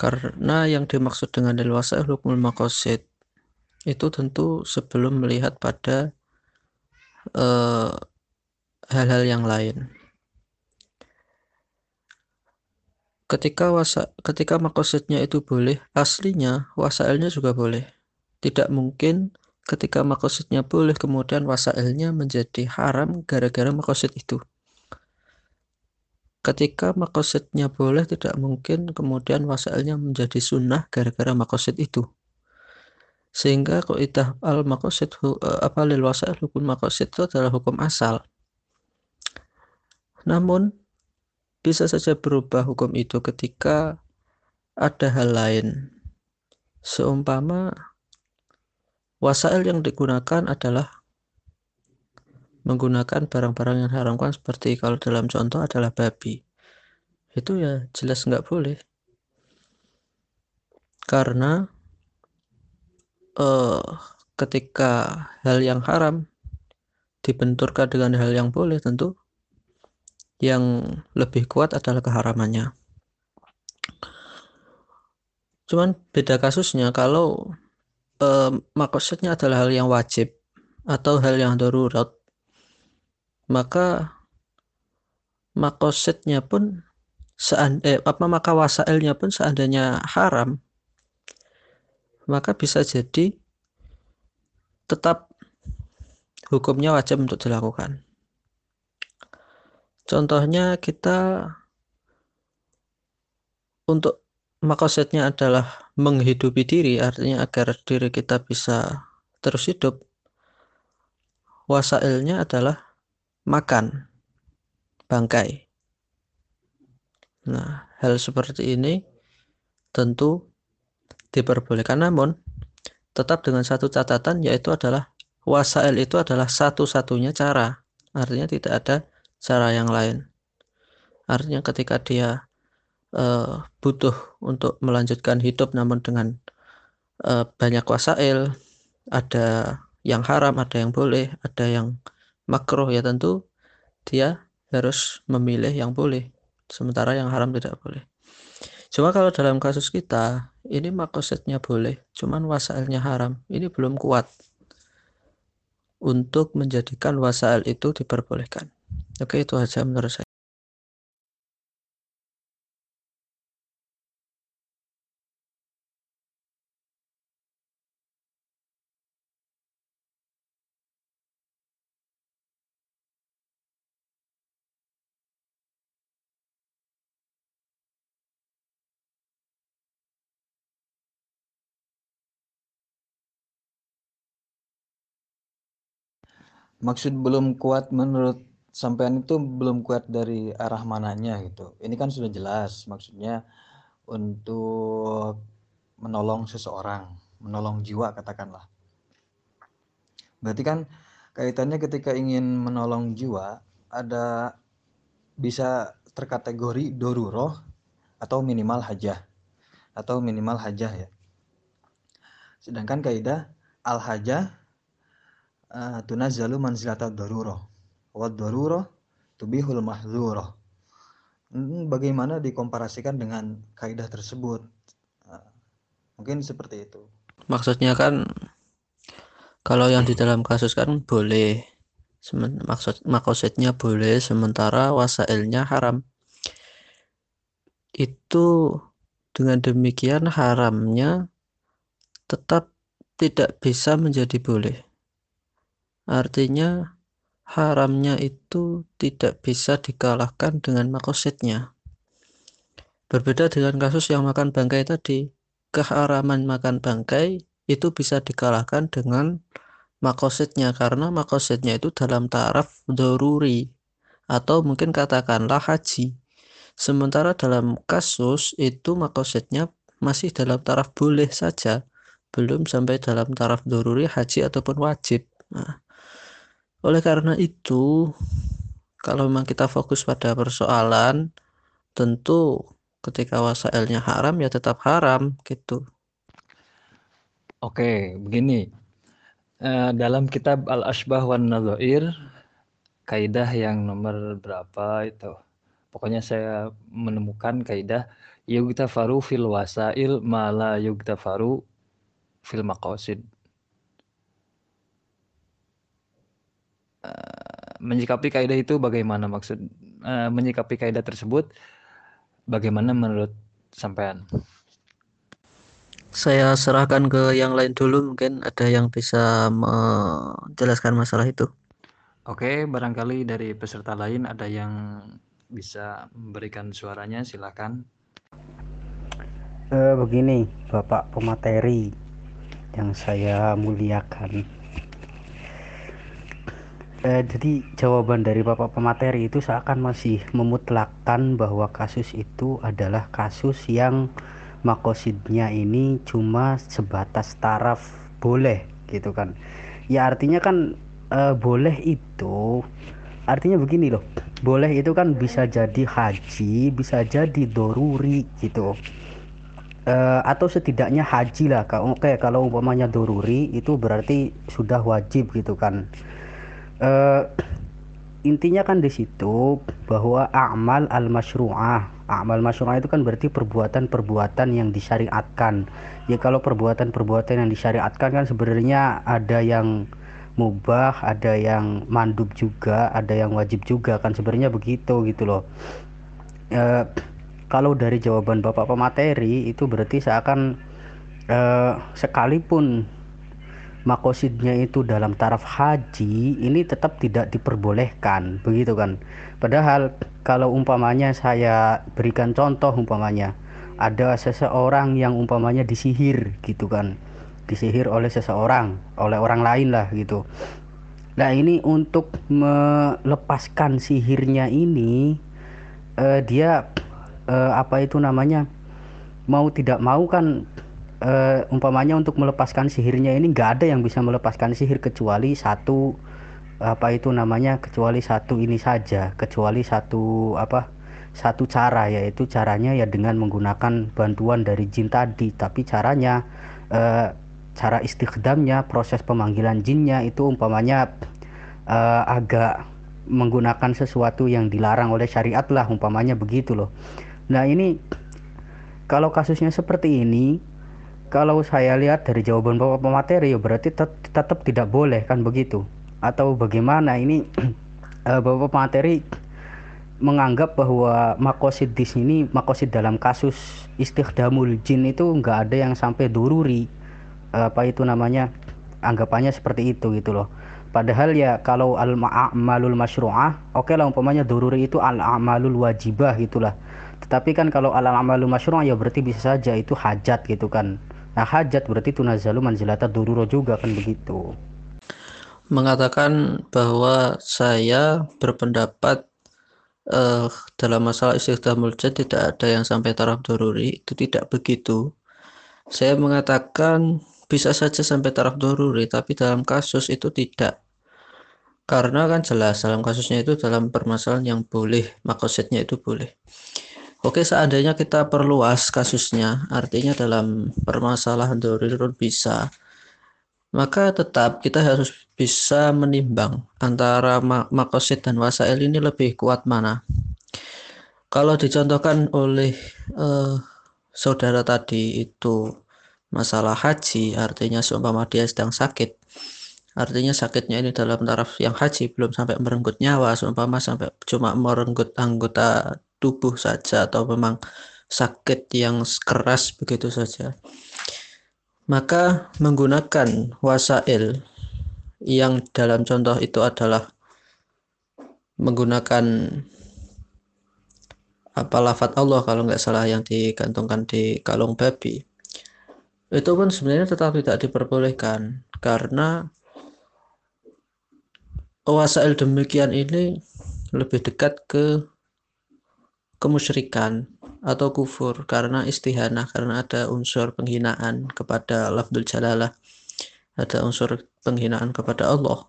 karena yang dimaksud dengan dewasa hukum makosid itu tentu sebelum melihat pada eh, hal-hal uh, yang lain. Ketika wasa, ketika makosidnya itu boleh, aslinya wasailnya juga boleh. Tidak mungkin ketika makosidnya boleh kemudian wasailnya menjadi haram gara-gara makosid itu. Ketika makosidnya boleh tidak mungkin kemudian wasailnya menjadi sunnah gara-gara makosid itu. Sehingga kaidah al makosid eh, apa lil wasail hukum makosid itu adalah hukum asal. Namun bisa saja berubah hukum itu ketika ada hal lain. Seumpama wasail yang digunakan adalah menggunakan barang-barang yang haramkan seperti kalau dalam contoh adalah babi. Itu ya jelas nggak boleh. Karena uh, ketika hal yang haram dibenturkan dengan hal yang boleh tentu yang lebih kuat adalah keharamannya. Cuman beda kasusnya kalau uh, maksudnya adalah hal yang wajib atau hal yang darurat. Maka makosetnya pun seand eh, apa maka wasailnya pun seandainya haram maka bisa jadi tetap hukumnya wajib untuk dilakukan. Contohnya kita untuk makosetnya adalah menghidupi diri artinya agar diri kita bisa terus hidup wasailnya adalah makan bangkai. Nah, hal seperti ini tentu diperbolehkan namun tetap dengan satu catatan yaitu adalah wasail itu adalah satu-satunya cara. Artinya tidak ada cara yang lain. Artinya ketika dia uh, butuh untuk melanjutkan hidup namun dengan uh, banyak wasail, ada yang haram, ada yang boleh, ada yang makro ya tentu dia harus memilih yang boleh, sementara yang haram tidak boleh. Cuma kalau dalam kasus kita, ini makosetnya boleh, cuman wasailnya haram. Ini belum kuat untuk menjadikan wasail itu diperbolehkan. Oke, itu aja menurut saya. Maksud belum kuat menurut sampean itu belum kuat dari arah mananya gitu. Ini kan sudah jelas maksudnya untuk menolong seseorang, menolong jiwa katakanlah. Berarti kan kaitannya ketika ingin menolong jiwa ada bisa terkategori doruroh atau minimal hajah atau minimal hajah ya. Sedangkan kaidah al hajah uh, tunazzalu manzilata darurah wa darurah tubihul mahdzurah hmm, bagaimana dikomparasikan dengan kaidah tersebut? Uh, mungkin seperti itu. Maksudnya kan kalau yang di dalam kasus kan boleh maksud maksudnya boleh sementara wasailnya haram. Itu dengan demikian haramnya tetap tidak bisa menjadi boleh Artinya haramnya itu tidak bisa dikalahkan dengan makosetnya. Berbeda dengan kasus yang makan bangkai tadi, keharaman makan bangkai itu bisa dikalahkan dengan makosetnya karena makosetnya itu dalam taraf doruri atau mungkin katakanlah haji. Sementara dalam kasus itu makosetnya masih dalam taraf boleh saja, belum sampai dalam taraf doruri haji ataupun wajib. Nah, oleh karena itu, kalau memang kita fokus pada persoalan, tentu ketika wasailnya haram ya tetap haram gitu. Oke, begini. Uh, dalam kitab Al-Ashbah wan Nadhair kaidah yang nomor berapa itu? Pokoknya saya menemukan kaidah yugtafaru fil wasail mala yugtafaru fil maqasid. Eh, menyikapi kaidah itu bagaimana maksud uh, menyikapi kaidah tersebut bagaimana menurut sampean? Saya serahkan ke yang lain dulu mungkin ada yang bisa menjelaskan masalah itu. Oke, barangkali dari peserta lain ada yang bisa memberikan suaranya silakan. Uh, begini, Bapak pemateri yang saya muliakan eh, jadi jawaban dari Bapak pemateri itu seakan masih memutlakkan bahwa kasus itu adalah kasus yang makosidnya ini cuma sebatas taraf boleh gitu kan. Ya artinya kan eh, boleh itu artinya begini loh. Boleh itu kan bisa jadi haji bisa jadi doruri gitu. Uh, atau setidaknya haji lah. Oke kalau umpamanya doruri itu berarti sudah wajib gitu kan uh, intinya kan di situ bahwa amal al masyru'ah amal masyru'ah itu kan berarti perbuatan-perbuatan yang disyariatkan. Ya kalau perbuatan-perbuatan yang disyariatkan kan sebenarnya ada yang mubah ada yang mandub juga ada yang wajib juga kan sebenarnya begitu gitu loh. E, kalau dari jawaban bapak pemateri itu berarti seakan e, sekalipun makosidnya itu dalam taraf haji ini tetap tidak diperbolehkan. Begitu kan? Padahal kalau umpamanya saya berikan contoh umpamanya ada seseorang yang umpamanya disihir gitu kan? Disihir oleh seseorang oleh orang lain lah gitu. Nah ini untuk melepaskan sihirnya ini eh, dia eh, apa itu namanya mau tidak mau kan uh, umpamanya untuk melepaskan sihirnya ini nggak ada yang bisa melepaskan sihir kecuali satu apa itu namanya kecuali satu ini saja kecuali satu apa satu cara yaitu caranya ya dengan menggunakan bantuan dari jin tadi. Tapi caranya eh, cara istighdamnya proses pemanggilan jinnya itu umpamanya eh, agak menggunakan sesuatu yang dilarang oleh syariat lah umpamanya begitu loh. Nah ini kalau kasusnya seperti ini kalau saya lihat dari jawaban bapak pemateri ya berarti tet tetap tidak boleh kan begitu? Atau bagaimana ini? Uh, Bapak materi menganggap bahwa makosid di sini makosid dalam kasus istighdamul jin itu nggak ada yang sampai dururi. Apa itu namanya? Anggapannya seperti itu gitu loh. Padahal ya kalau al ma'amalul masyru'ah oke okay lah umpamanya dururi itu al amalul wajibah gitulah. Tetapi kan kalau al amalul masyru'ah ya berarti bisa saja itu hajat gitu kan nah hajat berarti tunazalu manzilata dururo juga kan begitu. Mengatakan bahwa saya berpendapat uh, dalam masalah istighdamul jad tidak ada yang sampai taraf doruri itu tidak begitu. Saya mengatakan bisa saja sampai taraf doruri tapi dalam kasus itu tidak. Karena kan jelas dalam kasusnya itu dalam permasalahan yang boleh makosetnya itu boleh Oke seandainya kita perluas kasusnya artinya dalam permasalahan doruri bisa maka tetap kita harus bisa menimbang antara makosid dan wasail ini lebih kuat mana. Kalau dicontohkan oleh uh, saudara tadi itu masalah haji, artinya seumpama dia sedang sakit, artinya sakitnya ini dalam taraf yang haji belum sampai merenggut nyawa, seumpama sampai cuma merenggut anggota tubuh saja atau memang sakit yang keras begitu saja. Maka menggunakan wasail yang dalam contoh itu adalah menggunakan apa lafat Allah kalau nggak salah yang digantungkan di kalung babi. Itu pun sebenarnya tetap tidak diperbolehkan karena wasail demikian ini lebih dekat ke kemusyrikan atau kufur karena istihanah karena ada unsur penghinaan kepada lafzul jalalah ada unsur penghinaan kepada Allah.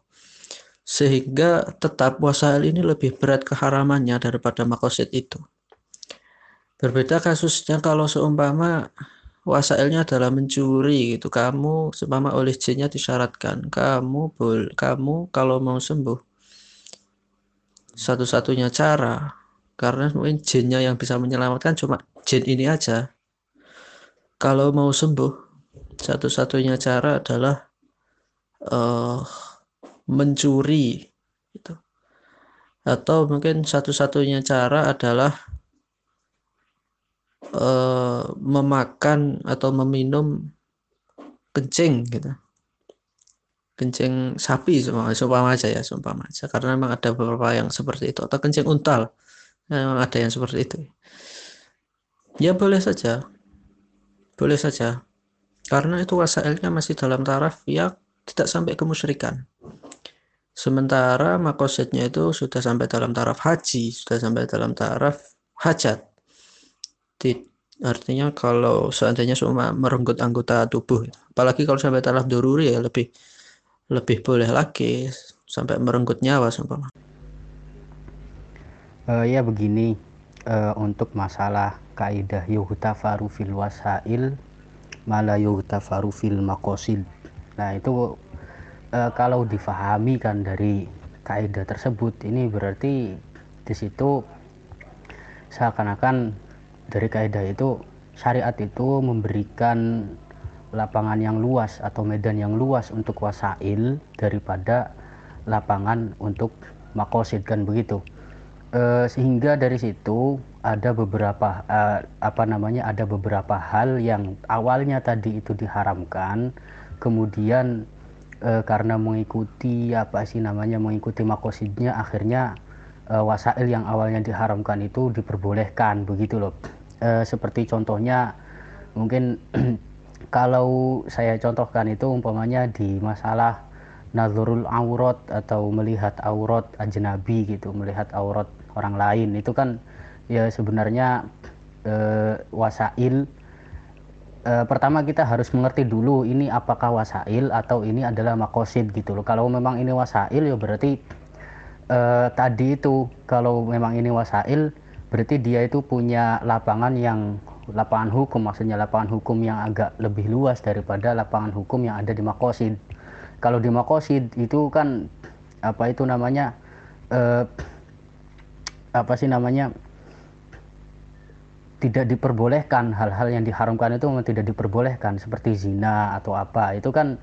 Sehingga tetap wasail ini lebih berat keharamannya daripada makosid itu. Berbeda kasusnya kalau seumpama wasailnya adalah mencuri gitu. Kamu seumpama oleh jinnya disyaratkan. Kamu bol kamu kalau mau sembuh satu-satunya cara karena mungkin jinnya yang bisa menyelamatkan cuma jin ini aja. Kalau mau sembuh satu-satunya cara adalah uh, mencuri gitu. atau mungkin satu-satunya cara adalah uh, memakan atau meminum kencing gitu. Kencing sapi semua sumpah aja ya sumpah aja. Karena memang ada beberapa yang seperti itu. Atau kencing untal memang ada yang seperti itu. Ya boleh saja. Boleh saja. Karena itu wasailnya masih dalam taraf yang tidak sampai kemusyrikan. Sementara makosetnya itu sudah sampai dalam taraf haji sudah sampai dalam taraf hajat. Artinya kalau seandainya cuma merenggut anggota tubuh apalagi kalau sampai taraf doruri ya lebih lebih boleh lagi sampai merenggut nyawa sumpah uh, ya begini uh, untuk masalah kaidah yuhtafaru fil wasail mala yuhtafaru fil makosid nah itu uh, kalau difahami kan dari kaidah tersebut ini berarti di situ seakan-akan dari kaidah itu syariat itu memberikan lapangan yang luas atau medan yang luas untuk wasail daripada lapangan untuk makosid kan begitu uh, sehingga dari situ ada beberapa uh, apa namanya ada beberapa hal yang awalnya tadi itu diharamkan. Kemudian uh, karena mengikuti apa sih namanya mengikuti makosidnya akhirnya uh, wasail yang awalnya diharamkan itu diperbolehkan begitu loh. Uh, seperti contohnya mungkin kalau saya contohkan itu umpamanya di masalah nazarul aurat atau melihat aurat ajnabi gitu melihat aurat orang lain itu kan ya sebenarnya e, wasail e, pertama kita harus mengerti dulu ini apakah wasail atau ini adalah makosid gitu loh. Kalau memang ini wasail ya berarti e, tadi itu kalau memang ini wasail berarti dia itu punya lapangan yang lapangan hukum maksudnya lapangan hukum yang agak lebih luas daripada lapangan hukum yang ada di makosid. Kalau di makosid itu kan apa itu namanya e, apa sih namanya tidak diperbolehkan hal-hal yang diharamkan itu memang tidak diperbolehkan seperti zina atau apa. Itu kan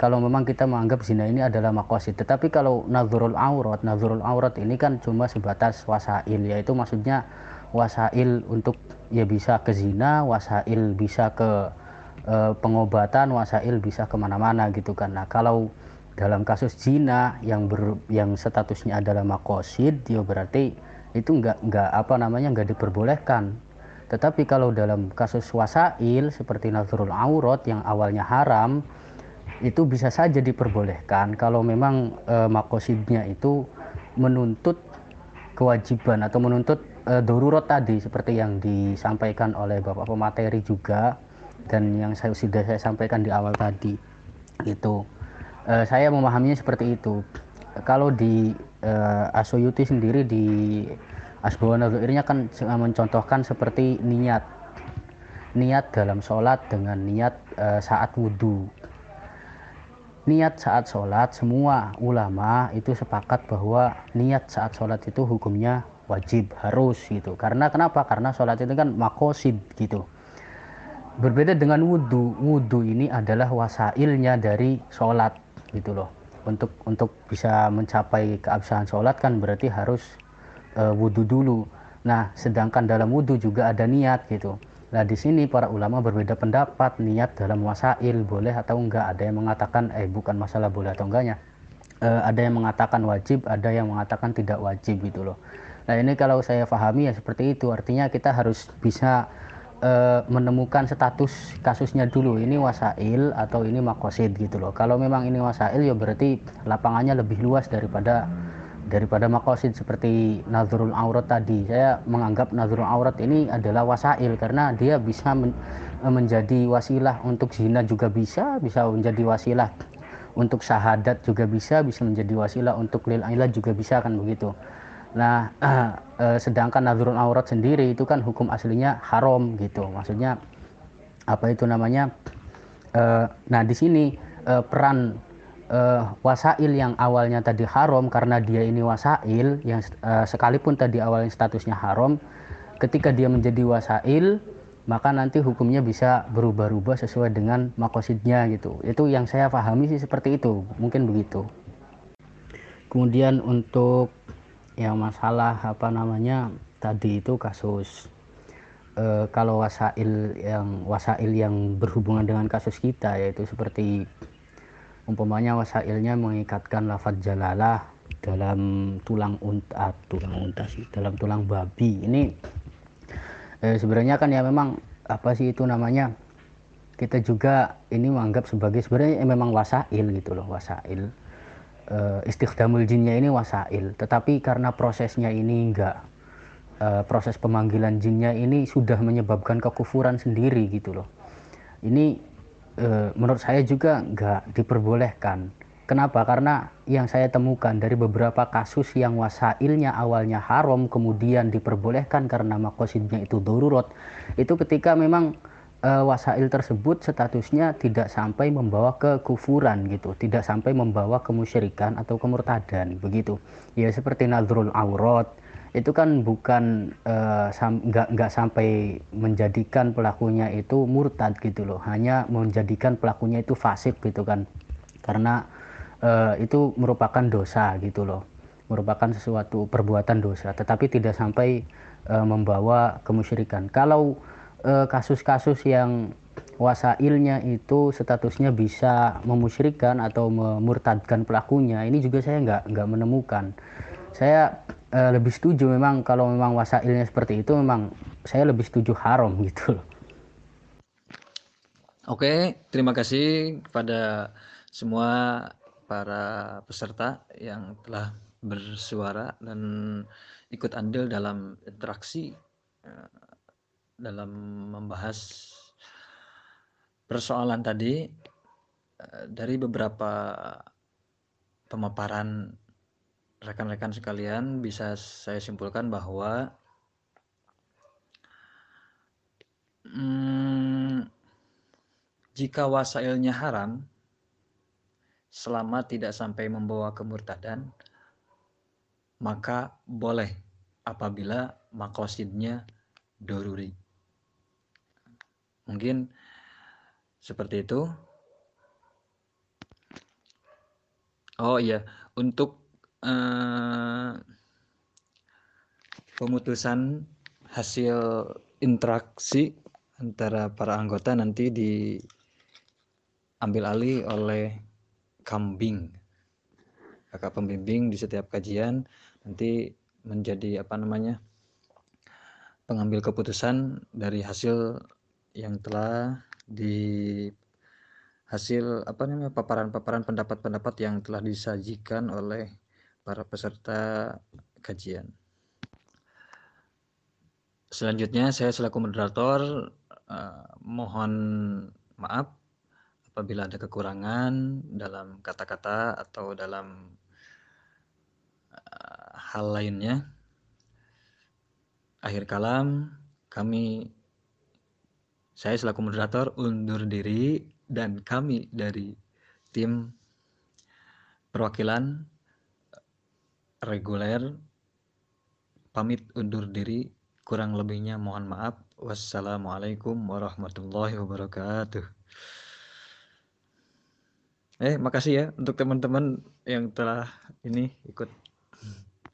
kalau memang kita menganggap zina ini adalah makosid tetapi kalau nazarul aurat nazarul aurat ini kan cuma sebatas wasail yaitu maksudnya wasail untuk ya bisa ke zina wasail bisa ke e, pengobatan wasail bisa ke mana-mana gitu kan. Nah kalau dalam kasus zina yang ber, yang statusnya adalah makosid ya berarti itu enggak enggak apa namanya enggak diperbolehkan. Tetapi kalau dalam kasus wasail seperti nazarul aurat yang awalnya haram itu bisa saja diperbolehkan kalau memang e, makosidnya itu menuntut kewajiban atau menuntut e, darurat tadi seperti yang disampaikan oleh Bapak pemateri juga dan yang saya sudah saya sampaikan di awal tadi. Itu e, saya memahaminya seperti itu. Kalau di e, Asoyuti sendiri di Asbawa Nadhirnya kan mencontohkan seperti niat niat dalam sholat dengan niat e, saat wudhu niat saat sholat semua ulama itu sepakat bahwa niat saat sholat itu hukumnya wajib harus gitu. Karena kenapa? Karena sholat itu kan makosid gitu. Berbeda dengan wudhu wudhu ini adalah wasailnya dari sholat gitu loh untuk untuk bisa mencapai keabsahan sholat kan berarti harus uh, wudhu dulu. Nah, sedangkan dalam wudhu juga ada niat gitu. Nah, di sini para ulama berbeda pendapat niat dalam wasail boleh atau enggak. Ada yang mengatakan eh bukan masalah boleh atau enggaknya. Uh, ada yang mengatakan wajib, ada yang mengatakan tidak wajib gitu loh. Nah, ini kalau saya pahami ya seperti itu. Artinya kita harus bisa uh, menemukan status kasusnya dulu. Ini wasail atau ini makosid gitu loh. Kalau memang ini wasail ya berarti lapangannya lebih luas daripada daripada makosid seperti nazrul aurat tadi saya menganggap nazrul aurat ini adalah wasail karena dia bisa men menjadi wasilah untuk zina juga bisa bisa menjadi wasilah untuk syahadat juga bisa bisa menjadi wasilah untuk lil juga bisa kan begitu nah eh, sedangkan nazrul aurat sendiri itu kan hukum aslinya haram gitu. Maksudnya apa itu namanya? Eh, nah di sini eh, peran uh, wasail yang awalnya tadi haram karena dia ini wasail yang uh, sekalipun tadi awalnya statusnya haram ketika dia menjadi wasail maka nanti hukumnya bisa berubah-ubah sesuai dengan makosidnya gitu. Itu yang saya pahami sih seperti itu. Mungkin begitu. Kemudian untuk yang masalah apa namanya tadi itu kasus e, kalau wasail yang wasail yang berhubungan dengan kasus kita yaitu seperti umpamanya wasailnya mengikatkan lafaz jalalah dalam tulang unta tulang unta sih dalam tulang babi. Ini eh, sebenarnya kan ya memang apa sih itu namanya kita juga ini menganggap sebagai sebenarnya memang wasail gitu loh wasail eh, istikhdamul jinnya ini wasail tetapi karena prosesnya ini enggak eh, proses pemanggilan jinnya ini sudah menyebabkan kekufuran sendiri gitu loh ini e, menurut saya juga nggak diperbolehkan. Kenapa? Karena yang saya temukan dari beberapa kasus yang wasailnya awalnya haram kemudian diperbolehkan karena makosidnya itu darurat itu ketika memang e, wasail tersebut statusnya tidak sampai membawa ke kufuran gitu, tidak sampai membawa kemusyrikan atau kemurtadan begitu. Ya seperti nadrul aurat, itu kan bukan uh, sam, nggak nggak sampai menjadikan pelakunya itu murtad gitu loh. Hanya menjadikan pelakunya itu fasik gitu kan. Karena uh, itu merupakan dosa gitu loh. Merupakan sesuatu perbuatan dosa tetapi tidak sampai uh, membawa kemusyrikan. Kalau kasus-kasus uh, yang wasailnya itu statusnya bisa memusyrikan atau memurtadkan pelakunya ini juga saya nggak nggak menemukan saya uh, lebih setuju memang kalau memang wasailnya seperti itu memang saya lebih setuju haram gitu loh. Oke, terima kasih kepada semua para peserta yang telah bersuara dan ikut andil dalam interaksi uh, dalam membahas persoalan tadi eh, dari beberapa pemaparan rekan-rekan sekalian bisa saya simpulkan bahwa hmm, jika wasailnya haram selama tidak sampai membawa kemurtadan maka boleh apabila makosidnya doruri mungkin seperti itu. Oh iya. Untuk eh, pemutusan hasil interaksi antara para anggota nanti diambil alih oleh kambing. Kakak pembimbing di setiap kajian nanti menjadi apa namanya pengambil keputusan dari hasil yang telah di hasil apa namanya paparan-paparan pendapat-pendapat yang telah disajikan oleh para peserta kajian. Selanjutnya saya selaku moderator uh, mohon maaf apabila ada kekurangan dalam kata-kata atau dalam uh, hal lainnya. Akhir kalam kami saya selaku moderator undur diri dan kami dari tim perwakilan reguler pamit undur diri. Kurang lebihnya mohon maaf. Wassalamualaikum warahmatullahi wabarakatuh. Eh makasih ya untuk teman-teman yang telah ini ikut